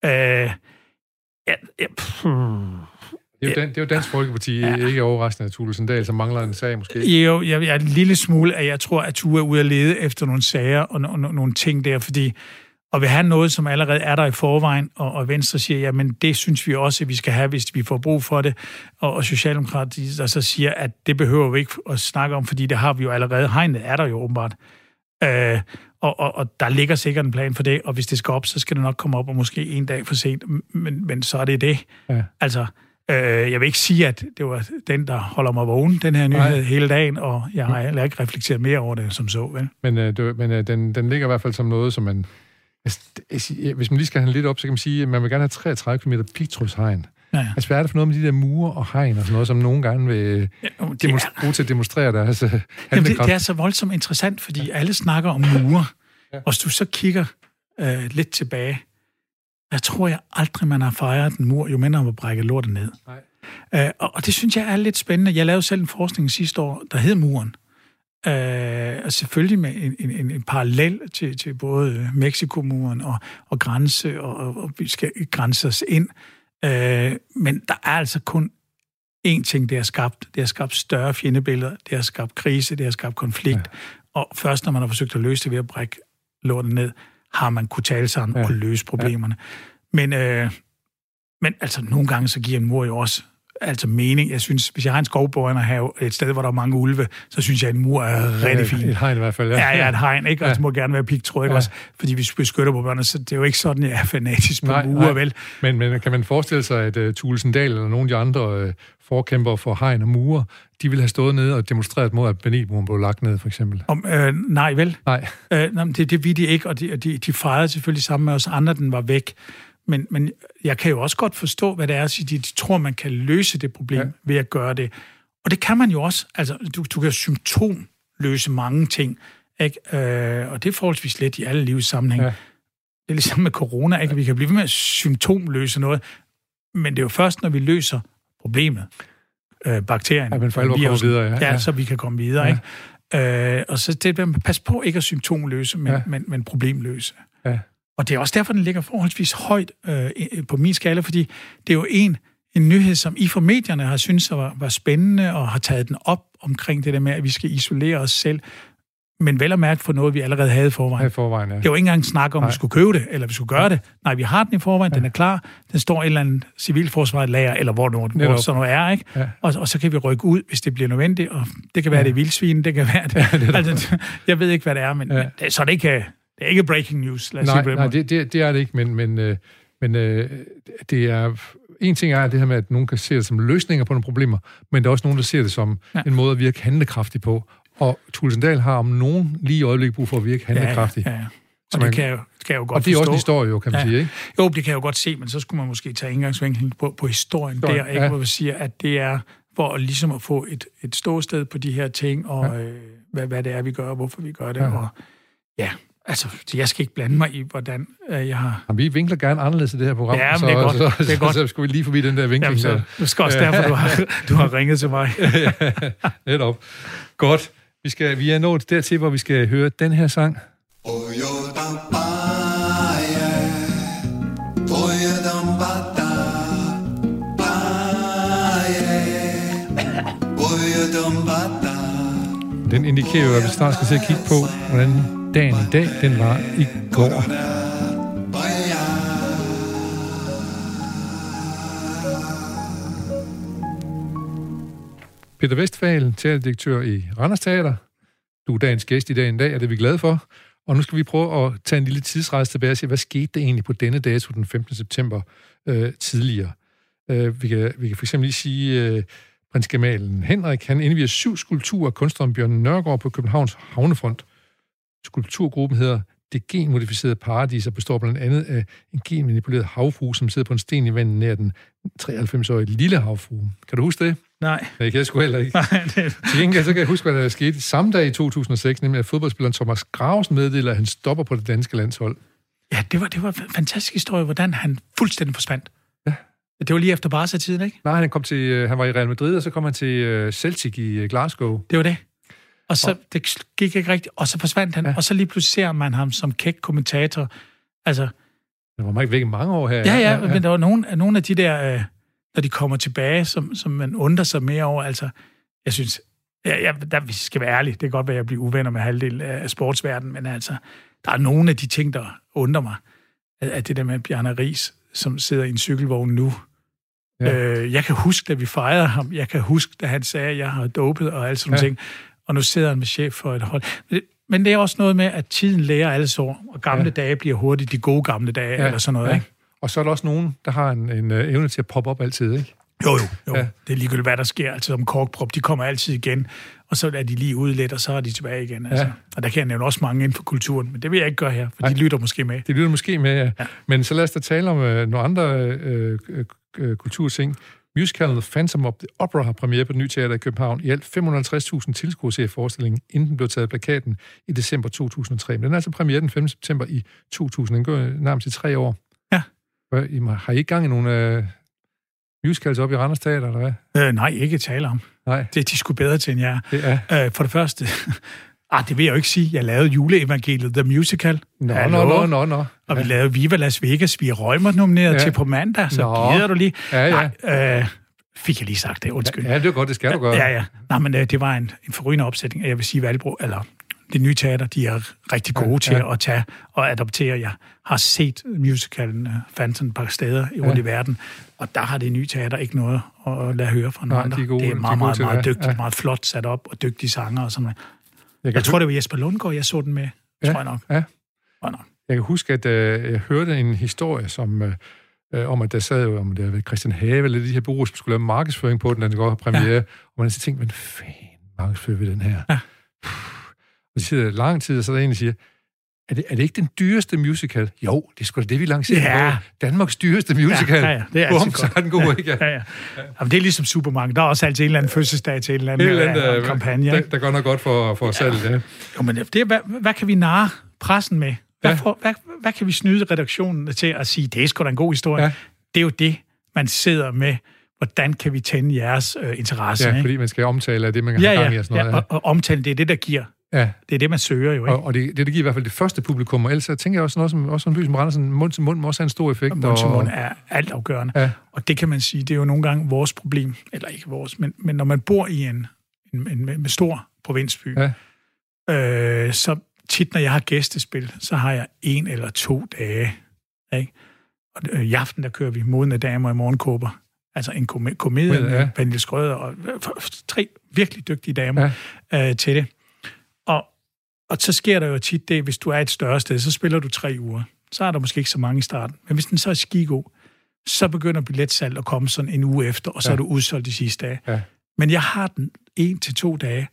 Øh, ja, ja, det er jo, dan, det er jo Dansk Folkeparti, ja. ikke overraskende, at Tule Sandal, som mangler en sag måske. Jo, jeg, jeg er en lille smule, at jeg tror, at Tue er ude at lede efter nogle sager og no, no, nogle ting der, fordi og vil have noget, som allerede er der i forvejen, og, og Venstre siger, jamen det synes vi også, at vi skal have, hvis vi får brug for det, og, og Socialdemokratiet der så siger, at det behøver vi ikke at snakke om, fordi det har vi jo allerede. Hegnet er der jo åbenbart. Øh, og, og, og der ligger sikkert en plan for det, og hvis det skal op, så skal det nok komme op, og måske en dag for sent, men, men så er det det. Ja. Altså, øh, jeg vil ikke sige, at det var den, der holder mig vågen, den her nyhed, Nej. hele dagen, og jeg har heller ikke reflekteret mere over det, som så, vel? Men, øh, du, men øh, den, den ligger i hvert fald som noget, som man... Hvis man lige skal have lidt op, så kan man sige, at man vil gerne have 33 km pigtrådshegn. Ja. Altså, hvad er det for noget med de der mure og hegn og sådan noget, som nogen gange vil ja, demonstre- bruge til at demonstrere deres altså, Jamen, det, det er så voldsomt interessant, fordi alle snakker om mure, ja. og hvis du så kigger øh, lidt tilbage, jeg tror jeg aldrig, man har fejret en mur, jo mindre man brækker lortet ned. Nej. Øh, og, og det synes jeg er lidt spændende. Jeg lavede selv en forskning sidste år, der hed Muren. Øh, og selvfølgelig med en, en, en parallel til, til både Mexico-muren og, og grænse, og, og, og vi skal grænse os ind. Øh, men der er altså kun én ting, det har skabt. Det har skabt større fjendebilleder, det har skabt krise, det har skabt konflikt. Ja. Og først når man har forsøgt at løse det ved at brække lortet ned, har man kunne tale sammen ja. og løse problemerne. Ja. Men, øh, men altså, nogle gange så giver en mor jo også altså mening. Jeg synes, hvis jeg har en skovborgen og have et sted, hvor der er mange ulve, så synes jeg, at en mur er rigtig fint. Et hegn i hvert fald, ja. Ja, ja et hegn, ikke? Og ja. det må gerne være pigtråd, ja. også? Fordi vi beskytter på børnene, så det er jo ikke sådan, jeg er fanatisk på nej, mure, nej. vel? Men, men kan man forestille sig, at uh, Tulsendal eller nogle af de andre uh, forkæmper for hegn og mure, de ville have stået nede og demonstreret mod, at Benilmuren blev lagt ned, for eksempel? Om, øh, nej, vel? Nej. Øh, nej det, det vil de ikke, og de, de, de fejrede selvfølgelig sammen med os andre, den var væk. Men, men jeg kan jo også godt forstå, hvad det er, at de, de tror, man kan løse det problem ja. ved at gøre det. Og det kan man jo også. Altså, du, du kan symptom løse mange ting. Ikke? Øh, og det er forholdsvis let i alle livs sammenhæng. Ja. Det er ligesom med corona, ikke? vi kan blive ved med at symptomløse noget, men det er jo først, når vi løser problemet, øh, bakterien, ja, men for alvor kommer videre, ja. ja. så vi kan komme videre. Ja. Ikke? Øh, og så det, pas på ikke at symptomløse, men, ja. men, men problemløse. Ja. Og det er også derfor, den ligger forholdsvis højt øh, på min skala, fordi det er jo en, en nyhed, som I for medierne har syntes var, var spændende, og har taget den op omkring det der med, at vi skal isolere os selv, men vel at mærke for noget, vi allerede havde i forvejen. I forvejen ja. Det var ikke engang snak om, at vi skulle købe det, eller vi skulle gøre det. Nej, vi har den i forvejen, ja. den er klar, den står i et eller andet civilforsvaret lager, eller hvor, nu, hvor sådan noget er, ikke? Ja. Og, og, så kan vi rykke ud, hvis det bliver nødvendigt, og det kan være, ja. det er vildsvin, det kan være det. Ja, det altså, jeg ved ikke, hvad det er, men, ja. men så det ikke det er ikke breaking news, lad os nej, sige det Nej, det, det, det er det ikke, men, men, øh, men øh, det er... En ting er det her med, at nogen kan se det som løsninger på nogle problemer, men der er også nogen, der ser det som ja. en måde at virke handlekraftig på. Og Tulsendal har om nogen lige i øjeblikket brug for at virke handlekraftig. Ja, ja, ja. Og man, det kan jeg, kan jeg jo godt Og det er forstå. også en historie, jo, kan man ja. sige, ikke? Jo, det kan jeg jo godt se, men så skulle man måske tage indgangsvinkling på, på historien Historie, der, ikke? Ja. hvor vi siger, at det er for ligesom at få et, et ståsted på de her ting, og ja. øh, hvad, hvad det er, vi gør, og hvorfor vi gør det. Ja. Og, ja, Altså, jeg skal ikke blande mig i, hvordan øh, jeg har... Jamen, vi vinkler gerne anderledes i det her program. Ja, men så, det er godt. Så, det er godt. Så, så skulle vi lige forbi den der vinkling. Jamen, så, det skal også derfor, du har, [LAUGHS] du har ringet til mig. [LAUGHS] ja, netop. Godt. Vi, skal, vi er nået dertil, hvor vi skal høre den her sang. Den indikerer jo, at vi snart skal se at kigge på, hvordan dagen i dag, den var i går. Peter Vestfalen, teaterdirektør i Randers Teater. Du er dagens gæst i dag en dag, og det er vi glade for. Og nu skal vi prøve at tage en lille tidsrejse tilbage og se, hvad skete der egentlig på denne dato den 15. september øh, tidligere. Øh, vi, kan, vi kan for eksempel lige sige, øh, prins Gemalen Henrik, han indviger syv skulpturer af kunstneren Bjørn Nørgaard på Københavns Havnefront. Skulpturgruppen hedder Det genmodificerede paradis og består blandt andet af en genmanipuleret havfrue, som sidder på en sten i vandet nær den 93-årige lille havfrue. Kan du huske det? Nej. Det kan jeg sgu heller ikke. [LAUGHS] Nej, det... Til gengæld så kan jeg huske, hvad der skete samme dag i 2006, nemlig at fodboldspilleren Thomas Graves meddeler, at han stopper på det danske landshold. Ja, det var, det var en fantastisk historie, hvordan han fuldstændig forsvandt. Ja. Det var lige efter Barca-tiden, ikke? Nej, han, kom til, øh, han var i Real Madrid, og så kom han til øh, Celtic i øh, Glasgow. Det var det. Og så, og, det gik ikke rigtigt, og så forsvandt han, ja. og så lige pludselig ser man ham som kæk kommentator. Altså... Det var meget væk mange år her. Ja, ja, ja, ja. men der var nogle, nogle af de der, øh, når de kommer tilbage, som, som man undrer sig mere over, altså, jeg synes, Ja, ja der, hvis jeg skal være ærlig, det kan godt være, at jeg bliver uvenner med halvdelen af sportsverdenen, men altså, der er nogle af de ting, der undrer mig. At, at det der med Bjarne Ries, som sidder i en cykelvogn nu, Ja. Øh, jeg kan huske, da vi fejrede ham. Jeg kan huske, da han sagde, at jeg har dopet og alt sådan ja. ting. Og nu sidder han med chef for et hold. Men det er også noget med, at tiden lærer alle så, og gamle ja. dage bliver hurtigt de gode gamle dage, ja. eller sådan noget. Ja. Ikke? Og så er der også nogen, der har en, en uh, evne til at poppe op altid, ikke? Jo, jo, jo. Ja. Det er ligegyldigt, hvad der sker. Altså som korkprop, de kommer altid igen, og så er de lige ude lidt, og så er de tilbage igen. Altså. Ja. Og der kan jeg nævne også mange inden for kulturen, men det vil jeg ikke gøre her, for Nej. de lytter måske med. De lytter måske med, ja. ja. Men så lad os da tale om uh, nogle andre uh, uh, kulturting. Musicalen Phantom of the Opera har premiere på det nye teater i København. I alt 550.000 tilskuere ser forestillingen, inden den blev taget af plakaten i december 2003. Men den er altså premiere den 5. september i 2000. Den går nærmest i tre år. Ja. Har I ikke gang i nogle uh, musicals op i Randers Teater, eller hvad? Øh, nej, ikke tale om. Nej. Det er de sgu bedre til, end jeg er. Øh, for det første, Ah, det vil jeg jo ikke sige. Jeg lavede juleevangeliet, The Musical. Nå, nå, nå, nå, nå. Og vi lavede Viva Las Vegas. Vi er røgmer nomineret ja. til på mandag, så nå. gider du lige. Ja, ja. Nej, øh, fik jeg lige sagt det, undskyld. Ja, det er godt, det skal du gøre. Ja, ja. Nej, men øh, det var en, en forrygende opsætning, jeg vil sige, Valbro, eller det nye teater, de er rigtig gode ja, til ja. at tage og adoptere. Jeg har set musicalen uh, Phantom et par steder i ja. i verden, og der har det nye teater ikke noget at lade høre fra nogen andre. De gode, det er meget, de meget, meget, meget dygtigt, ja. meget flot sat op, og dygtige sanger og sådan noget. Jeg, jeg tror, det var Jesper Lundgaard, jeg så den med, ja, tror jeg nok. Ja. Jeg kan huske, at øh, jeg hørte en historie, som... Øh, øh, om at der sad jo, om det var Christian Have, eller de her bureauer, som skulle lave markedsføring på den, da den går premiere, ja. og man så tænkte, men fanden markedsfører vi den her? Ja. Og de sidder lang tid, og så er der en, der siger, er det, er det ikke den dyreste musical? Jo, det er sgu da det, vi lancerer ja. Danmarks dyreste musical. Ja, ja, ja. det er Bum, så er den god, ja, ikke? Ja, ja. ja. Jamen, det er ligesom Supermarked. Der er også altid en eller anden fødselsdag til en eller anden, eller anden uh, kampagne. Der, der går noget godt for, for ja. salget, ja. Jo, men det er, hvad, hvad kan vi narre pressen med? Hvad, ja. for, hvad, hvad kan vi snyde redaktionen til at sige, det er sgu da en god historie? Ja. Det er jo det, man sidder med hvordan kan vi tænde jeres øh, interesse? Ja, fordi man skal omtale af det, man ja, have gang i og sådan noget. Ja, og, og omtale, det er det, der giver Ja. Det er det, man søger jo, ikke? Og, og det, det, giver i hvert fald det første publikum, og ellers jeg tænker jeg også noget, som, også en by som Randers, mund til mund må også have en stor effekt. Mund til mund er altafgørende. Ja. Og det kan man sige, det er jo nogle gange vores problem, eller ikke vores, men, men når man bor i en, en, en, en stor provinsby, ja. øh, så tit, når jeg har gæstespil, så har jeg en eller to dage, ikke? Og øh, i aften, der kører vi modne damer i morgenkåber. Altså en kom- komedie med ja. Pernille Skrøder og tre virkelig dygtige damer ja. øh, til det. Og, og så sker der jo tit det, hvis du er et større sted, så spiller du tre uger. Så er der måske ikke så mange i starten. Men hvis den så er skigod, så begynder billetsalget at komme sådan en uge efter, og så ja. er du udsolgt de sidste dage. Ja. Men jeg har den en til to dage,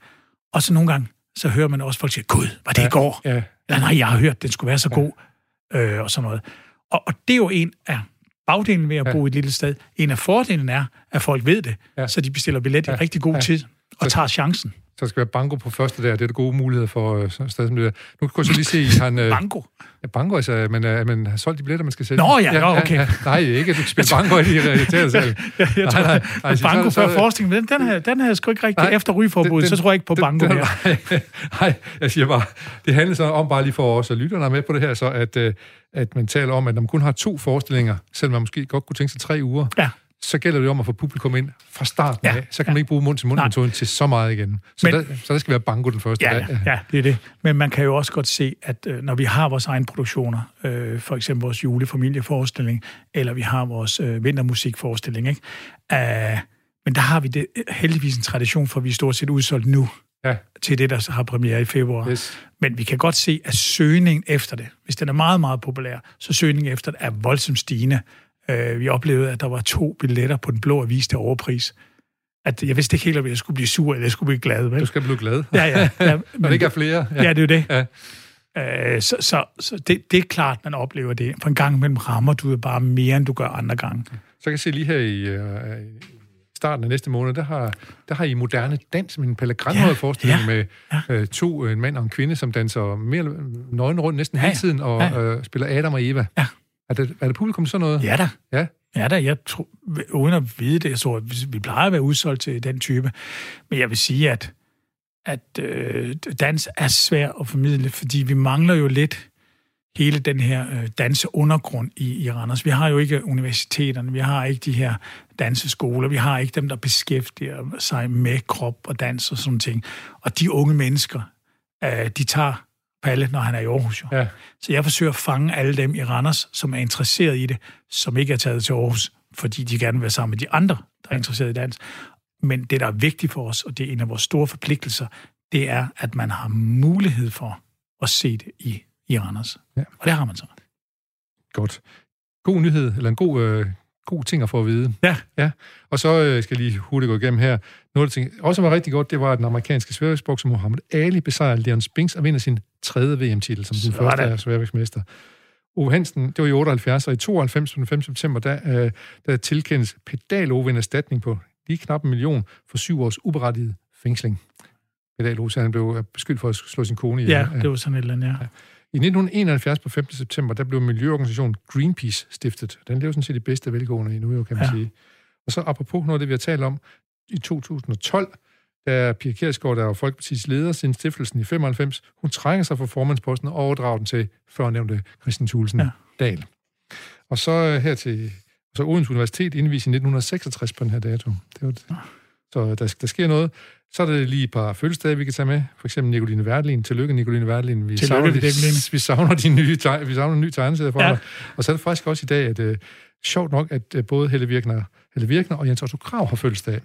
og så nogle gange, så hører man også folk sige, gud, var det ja. i går? Ja. Eller nej, jeg har hørt, den skulle være så god, øh, og sådan noget. Og, og det er jo en af bagdelen ved at ja. bo i et lille sted. En af fordelen er, at folk ved det, ja. så de bestiller billet i ja. rigtig god ja. tid og tager chancen der skal være banko på første der. Det er det gode mulighed for det der. Nu kan jeg så lige se, at han... Uh, banko? Ja, banko, altså, men uh, man har solgt de billetter, man skal sælge. Nå ja, ja, okay. Ja, nej, ikke, at du kan spille banko i de realitetede salg. [LAUGHS] ja, jeg tror, nej, nej, nej, banko før forskning, men den, den, her, den her er sgu ikke rigtig nej, efter rygeforbuddet, så tror jeg ikke på banko den, mere. [LAUGHS] Nej, jeg siger bare, det handler så om bare lige for os, og lytterne er med på det her, så at, uh, at man taler om, at når man kun har to forestillinger, selvom man måske godt kunne tænke sig tre uger, ja så gælder det om at få publikum ind fra starten ja, af. Så kan ja. man ikke bruge mund til mund til så meget igen. Så, Men, der, så der skal være banko den første ja, dag. Ja, det er det. Men man kan jo også godt se, at øh, når vi har vores egne produktioner, øh, for eksempel vores julefamilieforestilling, eller vi har vores øh, vintermusikforestilling, ikke? Uh, men der har vi det, heldigvis en tradition for, at vi er stort set udsolgt nu ja. til det, der har premiere i februar. Yes. Men vi kan godt se, at søgningen efter det, hvis den er meget, meget populær, så søgningen efter det er voldsomt stigende. Øh, vi oplevede, at der var to billetter på den blå avis til overpris. At jeg vidste ikke helt, om jeg skulle blive sur, eller jeg skulle blive glad. Vel? Du skal blive glad. Ja, ja. [LAUGHS] ja men det ikke er flere. Ja, ja det er jo det. Ja. Øh, så så, så det, det er klart, man oplever det. For en gang imellem rammer du bare mere, end du gør andre gange. Så kan jeg se lige her i, øh, starten af næste måned, der har, der har I moderne dans, med en Pelle ja, forestilling ja, med ja. Øh, to, en mand og en kvinde, som danser mere nøgen rundt næsten ja, hele tiden, og ja. øh, spiller Adam og Eva. Ja. Er det, er det publikum sådan noget? Ja da. Ja? Ja da, jeg tror, uden at vide det, jeg tror, vi plejer at være udsolgt til den type. Men jeg vil sige, at, at øh, dans er svært at formidle, fordi vi mangler jo lidt hele den her øh, danseundergrund i, i Randers. Vi har jo ikke universiteterne, vi har ikke de her danseskoler, vi har ikke dem, der beskæftiger sig med krop og dans og sådan ting. Og de unge mennesker, øh, de tager Palle, når han er i Aarhus. Jo. Ja. Så jeg forsøger at fange alle dem i Randers, som er interesseret i det, som ikke er taget til Aarhus, fordi de gerne vil være sammen med de andre, der er interesseret i dans. Men det, der er vigtigt for os, og det er en af vores store forpligtelser, det er, at man har mulighed for at se det i, i Randers. Ja. Og det har man så. Godt. God nyhed, eller en god, øh, god ting at få at vide. Ja. ja. Og så øh, skal jeg lige hurtigt gå igennem her. Noget, der ting, også var rigtig godt, det var, at den amerikanske sværvægtsbokser Mohammed Ali besejrer Leon Spinks og vinder sin tredje VM-titel som den første af sværvægtsmester. Ove Hansen, det var i 78, og i 92 på den 5. september, der, øh, der tilkendes pedal en erstatning på lige knap en million for syv års uberettiget fængsling. Pedal Ove, han blev beskyldt for at slå sin kone ihjel. Ja, det var sådan et eller andet, ja. ja. I 1971 på 5. september, der blev miljøorganisationen Greenpeace stiftet. Den lever sådan set i bedste velgående i nu, kan man ja. sige. Og så apropos noget af det, vi har talt om, i 2012, da Pia Kjærsgaard, der var Folkepartiets leder siden stiftelsen i 95, hun trænger sig fra formandsposten og overdrager den til førnævnte Christian Thulesen ja. Dahl. Og så øh, her til så Odense Universitet indvist i 1966 på den her dato. Det var det. Så der, der sker noget. Så er der lige et par fødselsdage, vi kan tage med. For eksempel Nicoline Værlin. Tillykke, Nicoline Værlin. Vi, savner, de, [LAUGHS] vi savner de nye, vi savner en ny tegnesæde fra ja. dig. Og så er det faktisk også i dag, at uh, sjovt nok, at uh, både Helle Virkner, Helle Virkner og Jens Otto Krav har fødselsdag.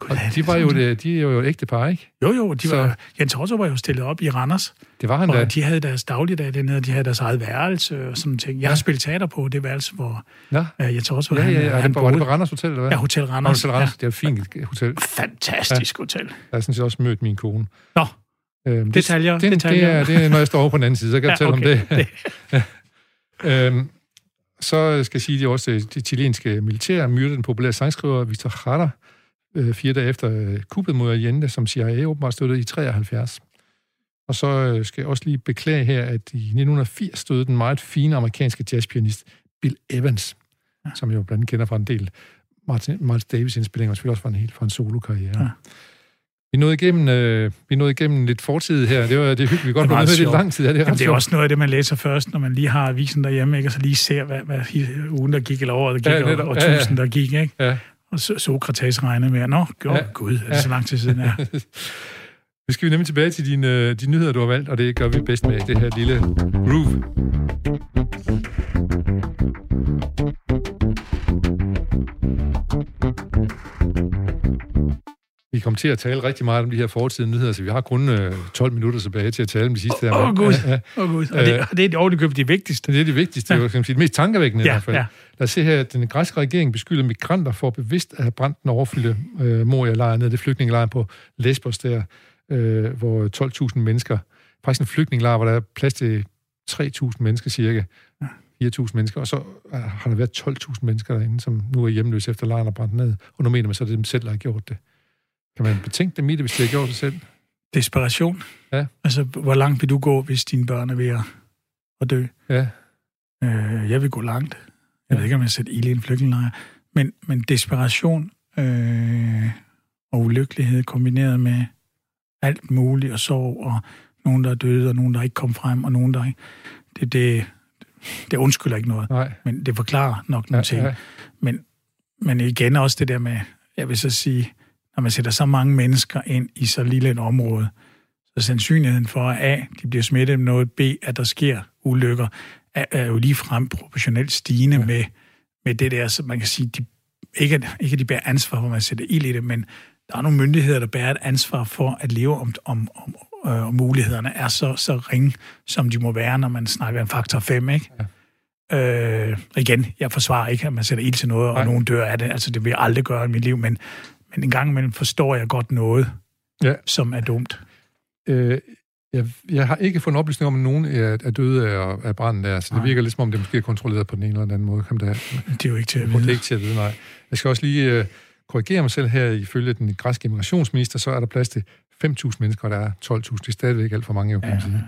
Og de, var jo, det, de er jo ægte par, ikke? Jo, jo. De var, så, Jens Otto var jo stillet op i Randers. Det var han og da. de havde deres dagligdag dernede, de havde deres eget værelse og sådan ting. Jeg ja. har spillet teater på det værelse, hvor ja. uh, Jens Otto ja, han, ja, ja. Han, var det på Randers Hotel, eller hvad? Ja, Hotel Randers. Hotel Randers, ja. det er et fint hotel. Fantastisk ja. hotel. Jeg har sådan set også mødt min kone. Nå, øhm, detaljer, det, detaljer. Det er, det er, når jeg står over på den anden side, så kan jeg ja, fortælle okay. om det. det. [LAUGHS] øhm, så skal jeg sige, at også det chilenske militær myrdede den populære sangskriver Victor Jara, øh, fire dage efter øh, kuppet mod Allende, som CIA åbenbart støttede i 73. Og så øh, skal jeg også lige beklage her, at i 1980 stod den meget fine amerikanske jazzpianist Bill Evans, ja. som jeg jo blandt andet kender fra en del Martin, Miles Davis-indspillinger, og selvfølgelig også fra en helt fra en solo-karriere. Ja. Vi nåede igennem, øh, vi nåede igennem lidt fortid her. Det var det er hyggeligt. Vi godt det lidt lang tid. Ja, det, er, Jamen, det er også noget af det, man læser først, når man lige har avisen derhjemme, ikke? og så lige ser, hvad, hvad ugen, der gik, eller året, der gik, ja, og, og tusind, ja, ja. der gik. Ikke? Ja. Og så Sokrates regnede med, nå, jo, ja. gud, er det så lang tid siden, ja. [LAUGHS] Nu skal vi nemlig tilbage til dine, de nyheder, du har valgt, og det gør vi bedst med det her lille groove. Vi kommer til at tale rigtig meget om de her fortidende nyheder, så vi har kun øh, 12 minutter tilbage til at tale om de sidste. Åh, oh, gud. Ja, ja. Oh, gud. Og, det, og det er det ordentligt det vigtigste. Det er det vigtigste. Ja. Det er det mest tankevækkende ja, i hvert fald. Ja. Lad os se her, at den græske regering beskylder migranter for bevidst at have brændt den overfyldte øh, Moria-lejr ned, det flygtningelejr på Lesbos der, øh, hvor 12.000 mennesker, faktisk en flygtningelejr, hvor der er plads til 3.000 mennesker cirka, 4.000 mennesker, og så øh, har der været 12.000 mennesker derinde, som nu er hjemløse efter lejren er brændt ned, og nu mener man så, at det er dem selv, der har gjort det. Kan man betænke dem i det, hvis de har gjort det selv? Desperation. Ja. Altså, hvor langt vil du gå, hvis dine børn er ved at, at dø? Ja. Øh, jeg vil gå langt. Jeg ved ikke, om jeg sætter ild i en flygtningelejr. Men, men desperation øh, og ulykkelighed kombineret med alt muligt og sorg, og nogen, der er døde, og nogen, der ikke kom frem, og nogen, der ikke... Det, det, det undskylder ikke noget, Nej. men det forklarer nok nogle ja, ting. Ja. Men, men igen også det der med, jeg vil så sige, når man sætter så mange mennesker ind i så lille et område, så sandsynligheden for, at A, de bliver smittet med noget, B, at der sker ulykker, er, er jo lige frem proportionelt stigende ja. med, med det der, så man kan sige, de, ikke, ikke at de bærer ansvar for, at man sætter ild i det, men der er nogle myndigheder, der bærer et ansvar for at leve om, om, om øh, og mulighederne er så, så ringe, som de må være, når man snakker en faktor 5, ikke? Ja. Øh, igen, jeg forsvarer ikke, at man sætter ild til noget, Nej. og nogen dør af det. Altså, det vil jeg aldrig gøre i mit liv, men men en gang imellem forstår jeg godt noget, ja. som er dumt. Øh, jeg, jeg har ikke fået en oplysning om, at nogen er, er døde af, af branden der, så det nej. virker lidt som om, det måske er kontrolleret på den ene eller den anden måde. Kom der. Det er jo ikke til at vide. Det er ikke til at vide, nej. Jeg skal også lige øh, korrigere mig selv her. Ifølge den græske immigrationsminister, så er der plads til 5.000 mennesker, og der er 12.000. Det er stadigvæk alt for mange, jo, kan ja. sige.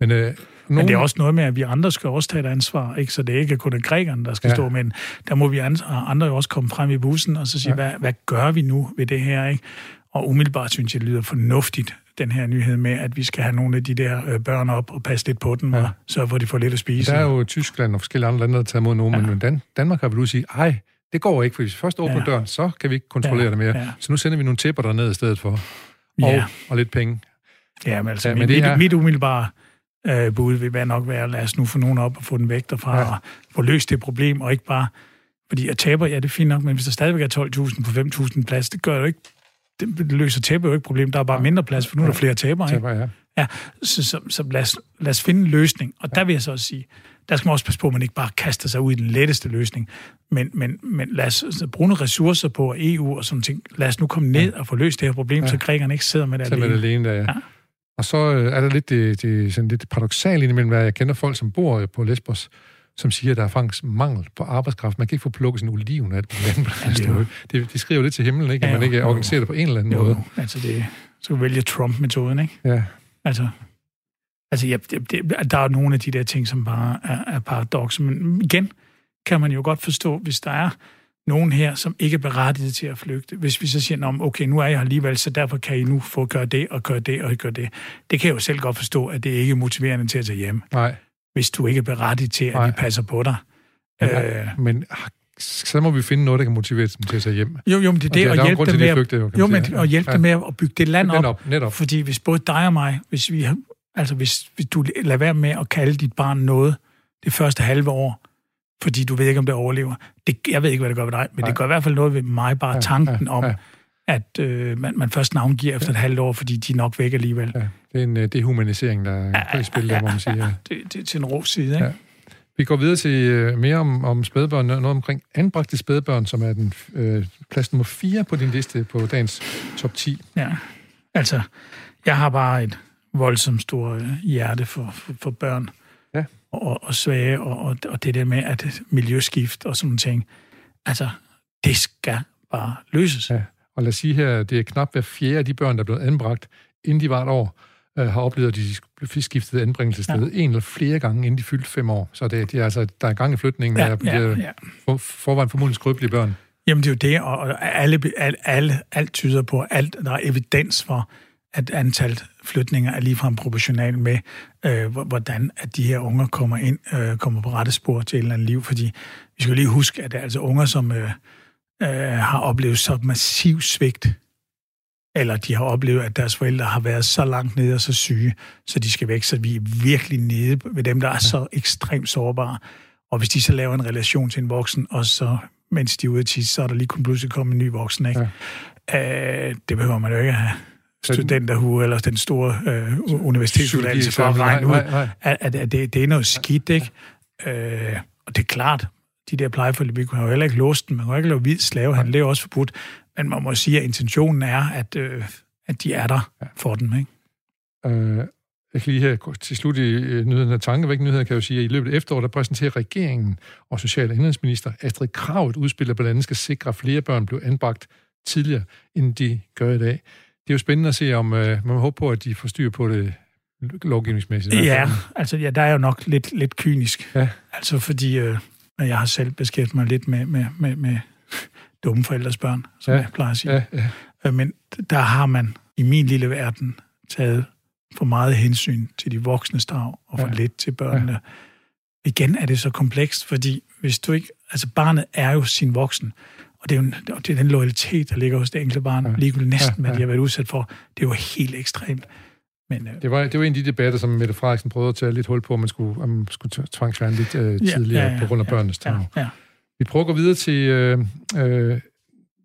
Men, øh, nogen... men det er også noget med, at vi andre skal også tage et ansvar, ikke? så det er ikke kun er grækerne, der skal ja. stå, men der må vi andre jo også komme frem i bussen og så sige, ja. hvad, hvad gør vi nu ved det her? Ikke? Og umiddelbart synes jeg, det lyder fornuftigt, den her nyhed med, at vi skal have nogle af de der øh, børn op og passe lidt på dem, ja. og for, at de får lidt at spise. Der er jo Tyskland og forskellige andre lande, der tager mod nogen, ja. men Dan- Danmark har vel sige, ej, det går ikke, for hvis vi først åbner ja. døren, så kan vi ikke kontrollere ja. det mere. Ja. Så nu sender vi nogle tæpper derned i stedet for. Og, ja. og lidt penge. Ja, men altså, ja, men mit, er... mit umiddelbare øh, bud vil være nok være, lad os nu få nogen op og få den væk derfra, ja. og få løst det problem, og ikke bare... Fordi at taber, ja, det er fint nok, men hvis der stadigvæk er 12.000 på 5.000 plads, det gør jo ikke... Det løser tæber jo ikke problem. Der er bare mindre plads, for nu er der flere taber, ikke? Taber, ja. Ja, så, så, så lad, os, lad os finde en løsning. Og der vil jeg så også sige, der skal man også passe på, at man ikke bare kaster sig ud i den letteste løsning. Men, men, men lad os altså, bruge nogle ressourcer på EU og sådan ting. Lad os nu komme ned og få løst det her problem, ja. så grækerne ikke sidder med det alene. Med det alene der, ja. ja. Og så øh, er der lidt, det, det, sådan lidt paradoxalt indimellem, hvad jeg kender folk, som bor på Lesbos, som siger, at der er faktisk mangel på arbejdskraft. Man kan ikke få plukket en oliven af det på landet. Ja, det, de skriver lidt til himlen, ikke? At ja, man ikke organiserer det på en eller anden jo, måde. Altså det, så vælge Trump-metoden, ikke? Ja. Altså, altså ja, det, det, der er nogle af de der ting, som bare er, er paradoxer. Men igen kan man jo godt forstå, hvis der er nogen her, som ikke er berettiget til at flygte. Hvis vi så siger, okay, nu er jeg alligevel, så derfor kan I nu få gøre det og gøre det og gøre det. Det kan jeg jo selv godt forstå, at det ikke er motiverende til at tage hjem. Nej. Hvis du ikke er berettiget til, at Nej. de passer på dig. Ja, øh, men så må vi finde noget, der kan motivere dem til at tage hjem. Jo, jo, men det er det, det at hjælpe dem med, flygte, jo, jo, men, at hjælpe ja. dem med at bygge det land op. Netop, netop. Fordi hvis både dig og mig, hvis vi altså hvis, hvis du lader være med at kalde dit barn noget det første halve år, fordi du ved ikke, om det overlever. Det, jeg ved ikke, hvad det gør ved dig, men Nej. det gør i hvert fald noget ved mig, bare ja, tanken ja, ja. om, at øh, man, man først navngiver efter et halvt år, fordi de er nok væk alligevel. Ja, det er en uh, dehumanisering, der er ja, i spil, der, må man sige. Ja. Det, det er til en rå side, ikke? Ja. Vi går videre til uh, mere om, om spædbørn, noget omkring anbragte spædbørn, som er den uh, plads nummer 4 på din liste på dagens top 10. Ja, altså, jeg har bare et voldsomt stort hjerte for, for, for børn og, og svage, og, og, og det der med at miljøskift og sådan ting. Altså, det skal bare løses. Ja. Og lad os sige her, det er knap hver fjerde af de børn, der er blevet anbragt, inden de var et år, øh, har oplevet, at de blev skiftet anbringelsessted ja. en eller flere gange, inden de fyldte fem år. Så det, de er, altså, der er gang i flytningen ja, af ja, ja. For, forvejen formodentlig skrøbelige børn. Jamen, det er jo det, og alle, alle, alle, alt tyder på, alt, der er evidens for, at antallet flytninger er ligefrem proportional med, øh, hvordan at de her unger kommer ind, øh, kommer på rette spor til et eller andet liv. Fordi vi skal lige huske, at det er altså unger, som øh, øh, har oplevet så massiv svigt, eller de har oplevet, at deres forældre har været så langt nede og så syge, så de skal væk, så vi er virkelig nede ved dem, der er så ekstremt sårbare. Og hvis de så laver en relation til en voksen, og så mens de er ude tisse, så er der lige kun pludselig kommet en ny voksen. Ikke? Ja. Øh, det behøver man jo ikke have studenterhue eller den store øh, universitetsuddannelse for at regne ud, at, at, at det, det er noget skidt, ikke? Øh, og det er klart, de der plejeforældre, vi kunne jo heller ikke låse den, man kan jo ikke lave hvid slavehandel, det er også forbudt, men man må sige, at intentionen er, at, øh, at de er der for dem, ikke? Øh, jeg kan lige her til slut i nyheden af tankevæk nyheder, kan jeg jo sige, at i løbet af efteråret, der præsenterer regeringen og social- og indrigsminister Astrid Krav et udspil, der blandt andet skal sikre, at flere børn bliver anbragt tidligere, end de gør i dag det er jo spændende at se, om øh, man må håbe på, at de får styr på det lovgivningsmæssigt. Ja, altså ja, der er jo nok lidt, lidt kynisk. Ja. Altså fordi, øh, jeg har selv beskæftiget mig lidt med, med, med, med dumme forældres børn, som ja. jeg plejer at sige. Ja, ja. Øh, men der har man i min lille verden taget for meget hensyn til de voksne strag og for ja. lidt til børnene. Ja. Igen er det så komplekst, fordi hvis du ikke... Altså barnet er jo sin voksen. Og det er jo det er den loyalitet, der ligger hos det enkelte barn, ja. ligegyldigt næsten, ja, ja. hvad de har været udsat for. Det er jo helt ekstremt. Men, øh, det, var, det var en af de debatter, som Mette Frederiksen prøvede at tage lidt hul på, om man skulle, om man skulle tvangsfjerne lidt øh, tidligere ja, ja, ja, på grund af ja, børnenes ja, ja. Vi prøver at gå videre til øh, øh,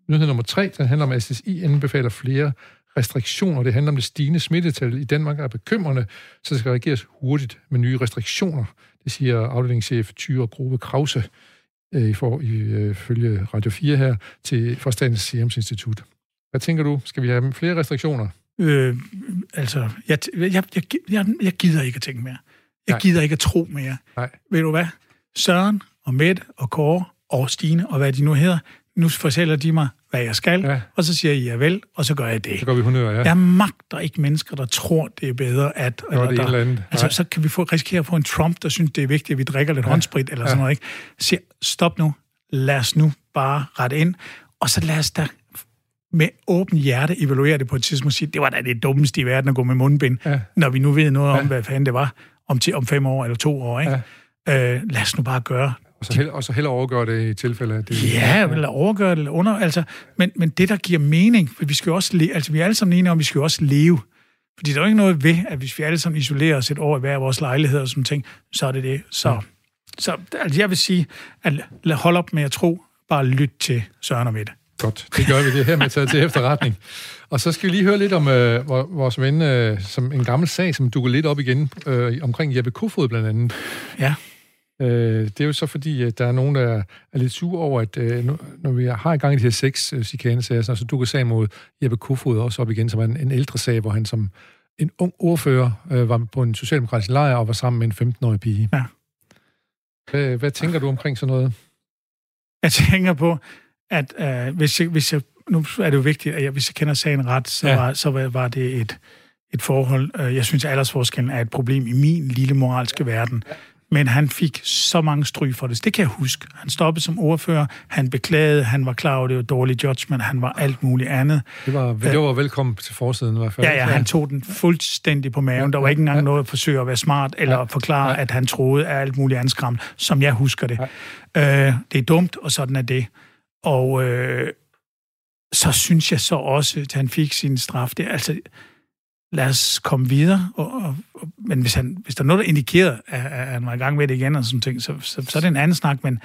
nyhed nummer tre. Den handler om, at SSI anbefaler flere restriktioner. Det handler om det stigende smittetal i Danmark er bekymrende, så det skal reageres hurtigt med nye restriktioner. Det siger afdelingschef Tyre Grove Krause øh, i for, ifølge øh, Radio 4 her, til for Statens Serum Institut. Hvad tænker du? Skal vi have flere restriktioner? Øh, altså, jeg, jeg, jeg, jeg, jeg gider ikke at tænke mere. Jeg Nej. gider ikke at tro mere. Nej. Ved du hvad? Søren og Mette og Kåre og Stine og hvad de nu hedder, nu fortæller de mig, hvad jeg skal, ja. og så siger jeg ja vel, og så gør jeg det. Så går vi hundør, ja. Jeg magter ikke mennesker, der tror, det er bedre at... Eller det der, eller andet. Altså, så kan vi få, risikere at få en Trump, der synes, det er vigtigt, at vi drikker lidt ja. håndsprit eller ja. sådan noget. Ikke? Så stop nu. Lad os nu bare rette ind, og så lad os da med åben hjerte evaluere det på et tidspunkt og sige, det var da det dummeste i verden at gå med mundbind, ja. når vi nu ved noget ja. om, hvad fanden det var om, til, om fem år eller to år. Ikke? Ja. Øh, lad os nu bare gøre og så, held, og så heller overgøre det i tilfælde af det. Ja, eller overgøre det, eller under, altså, men, men det, der giver mening, for vi skal jo også leve, altså vi er alle sammen enige om, at vi skal jo også leve. Fordi der er jo ikke noget ved, at hvis vi alle sammen isolerer os et år i hver vores lejlighed og sådan ting, så er det det. Så, ja. så altså, jeg vil sige, at lad hold op med at tro, bare lyt til Søren og Mette. Godt, det gør vi det her med taget til efterretning. Og så skal vi lige høre lidt om øh, vores ven, øh, som en gammel sag, som dukker lidt op igen, øh, omkring Jeppe Kofod blandt andet. Ja. Øh, det er jo så fordi, at der er nogen, der er lidt sure over, at øh, når vi har i gang i de her seks øh, chikanesager, så, så dukker sagen mod Jeppe Kofod også op igen, som er en, en ældre sag, hvor han som en ung ordfører øh, var på en socialdemokratisk lejr og var sammen med en 15-årig pige. Ja. Hvad, hvad tænker du omkring sådan noget? Jeg tænker på, at øh, hvis, jeg, hvis jeg, nu er det jo vigtigt, at jeg, hvis jeg kender sagen ret, så, ja. var, så var, var det et, et forhold. Øh, jeg synes, at aldersforskellen er et problem i min lille moralske verden men han fik så mange stryg for det. Det kan jeg huske. Han stoppede som ordfører, han beklagede, han var klar over, det var dårlig judgment, han var alt muligt andet. Det var, det var velkommen til forsiden i hvert fald. Ja, ja, han tog den fuldstændig på maven. Der var ikke engang ja. noget at forsøge at være smart, eller at forklare, ja. at han troede af alt muligt andet som jeg husker det. Ja. Øh, det er dumt, og sådan er det. Og øh, så synes jeg så også, at han fik sin straf. Det, altså, lad os komme videre. Og, og, men hvis, han, hvis der er noget, der indikerer, at, at han var i gang med det igen, og sådan ting, så, så, så er det en anden snak, men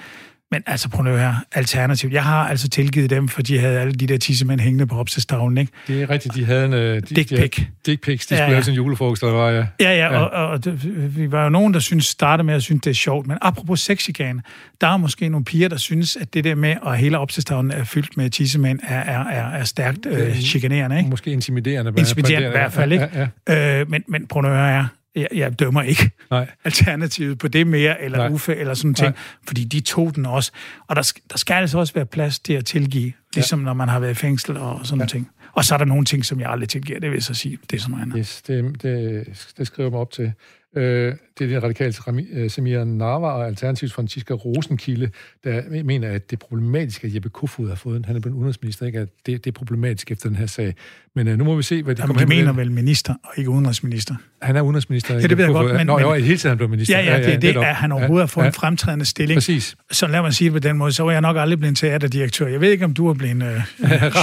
men altså, prøv at høre, alternativt. Jeg har altså tilgivet dem, for de havde alle de der tissemænd hængende på opstilstavlen, ikke? Det er rigtigt, de havde en... Uh, dick pic. Dick pics, de ja, skulle ja. have sådan en julefrokost, der var, ja. Ja, ja, ja. og, og, det, vi var jo nogen, der synes, starte med at synes, det er sjovt. Men apropos sexigan, der er måske nogle piger, der synes, at det der med, at hele opstilstavlen er fyldt med tissemænd, er, er, er, er stærkt øh, chikanerende, ikke? Måske intimiderende. Intimiderende i hvert fald, ikke? Ja, ja. Øh, men, men prøv høre her jeg, jeg dømmer ikke Nej. [LAUGHS] alternativet på det mere, eller Nej. Uffe, eller sådan ting, fordi de tog den også. Og der, der skal altså også være plads til at tilgive, ligesom ja. når man har været i fængsel og sådan ja. ting. Og så er der nogle ting, som jeg aldrig tilgiver, det vil jeg så sige. Det er sådan noget andet. Yes, det, det, det skriver mig op til. Øh, det er det radikale øh, Samir Narva og Alternativs Francisca Rosenkilde, der mener, at det er problematisk, at Jeppe Kofod har fået, han er blevet udenrigsminister, ikke? at det, det er problematisk efter den her sag. Men uh, nu må vi se, hvad de Jamen, kommer de mener vel minister, og ikke udenrigsminister. Han er udenrigsminister. Ja, det ved jeg godt, men... Nå, jo, i hele tiden han blev minister. Ja, ja, det er ja, det, at han overhovedet ja, har fået ja, en fremtrædende stilling. Præcis. Så lad mig sige det på den måde, så var jeg nok aldrig blevet teaterdirektør. Jeg ved ikke, om du er blevet [LAUGHS] uh,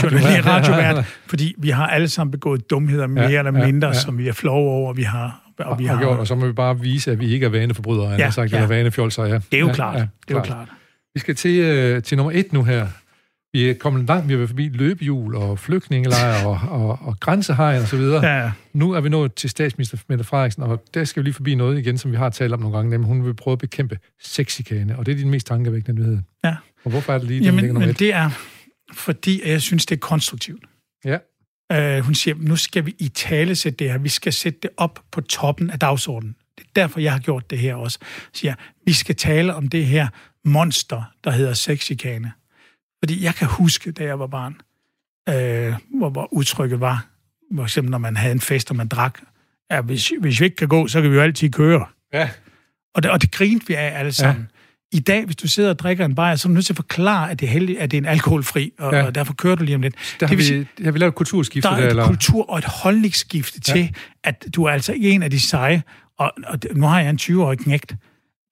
journalist, radiovært, fordi vi har alle sammen begået dumheder mere ja, eller mindre, ja, ja. som vi er flove over, vi har og, vi har... gjort, og så må vi bare vise, at vi ikke er vaneforbrydere, ja, sagt, ja. eller vanefjolser. Ja. Det er jo ja, klart. Ja, det er klart. jo klart. Vi skal til, uh, til nummer et nu her. Vi er kommet langt, vi har været forbi løbehjul og flygtningelejre og, og, og grænsehegn og så videre. Ja. Nu er vi nået til statsminister Mette Frederiksen, og der skal vi lige forbi noget igen, som vi har talt om nogle gange, nemlig hun vil prøve at bekæmpe sexikane, og det er din mest tankevækkende nyhed. Ja. Og hvorfor er det lige, Jamen, men det er, fordi jeg synes, det er konstruktivt. Ja. Uh, hun siger, nu skal vi i tale sætte det her. Vi skal sætte det op på toppen af dagsordenen. Det er derfor, jeg har gjort det her også. Siger, vi skal tale om det her monster, der hedder sexikane. Fordi jeg kan huske, da jeg var barn, øh, hvor, hvor udtrykket var, for eksempel når man havde en fest, og man drak, ja, hvis, hvis vi ikke kan gå, så kan vi jo altid køre. Ja. Og det, og det grinte vi af alle sammen. Ja. I dag, hvis du sidder og drikker en bajer, så er du nødt til at forklare, at det er, heldig, at det er en alkoholfri, og, ja. og derfor kører du lige om lidt. Der har, det vi, sige, har vi lavet et kulturskifte der. er et eller? kultur- og et holdningsskifte ja. til, at du er altså en af de seje, og, og nu har jeg en 20-årig knægt,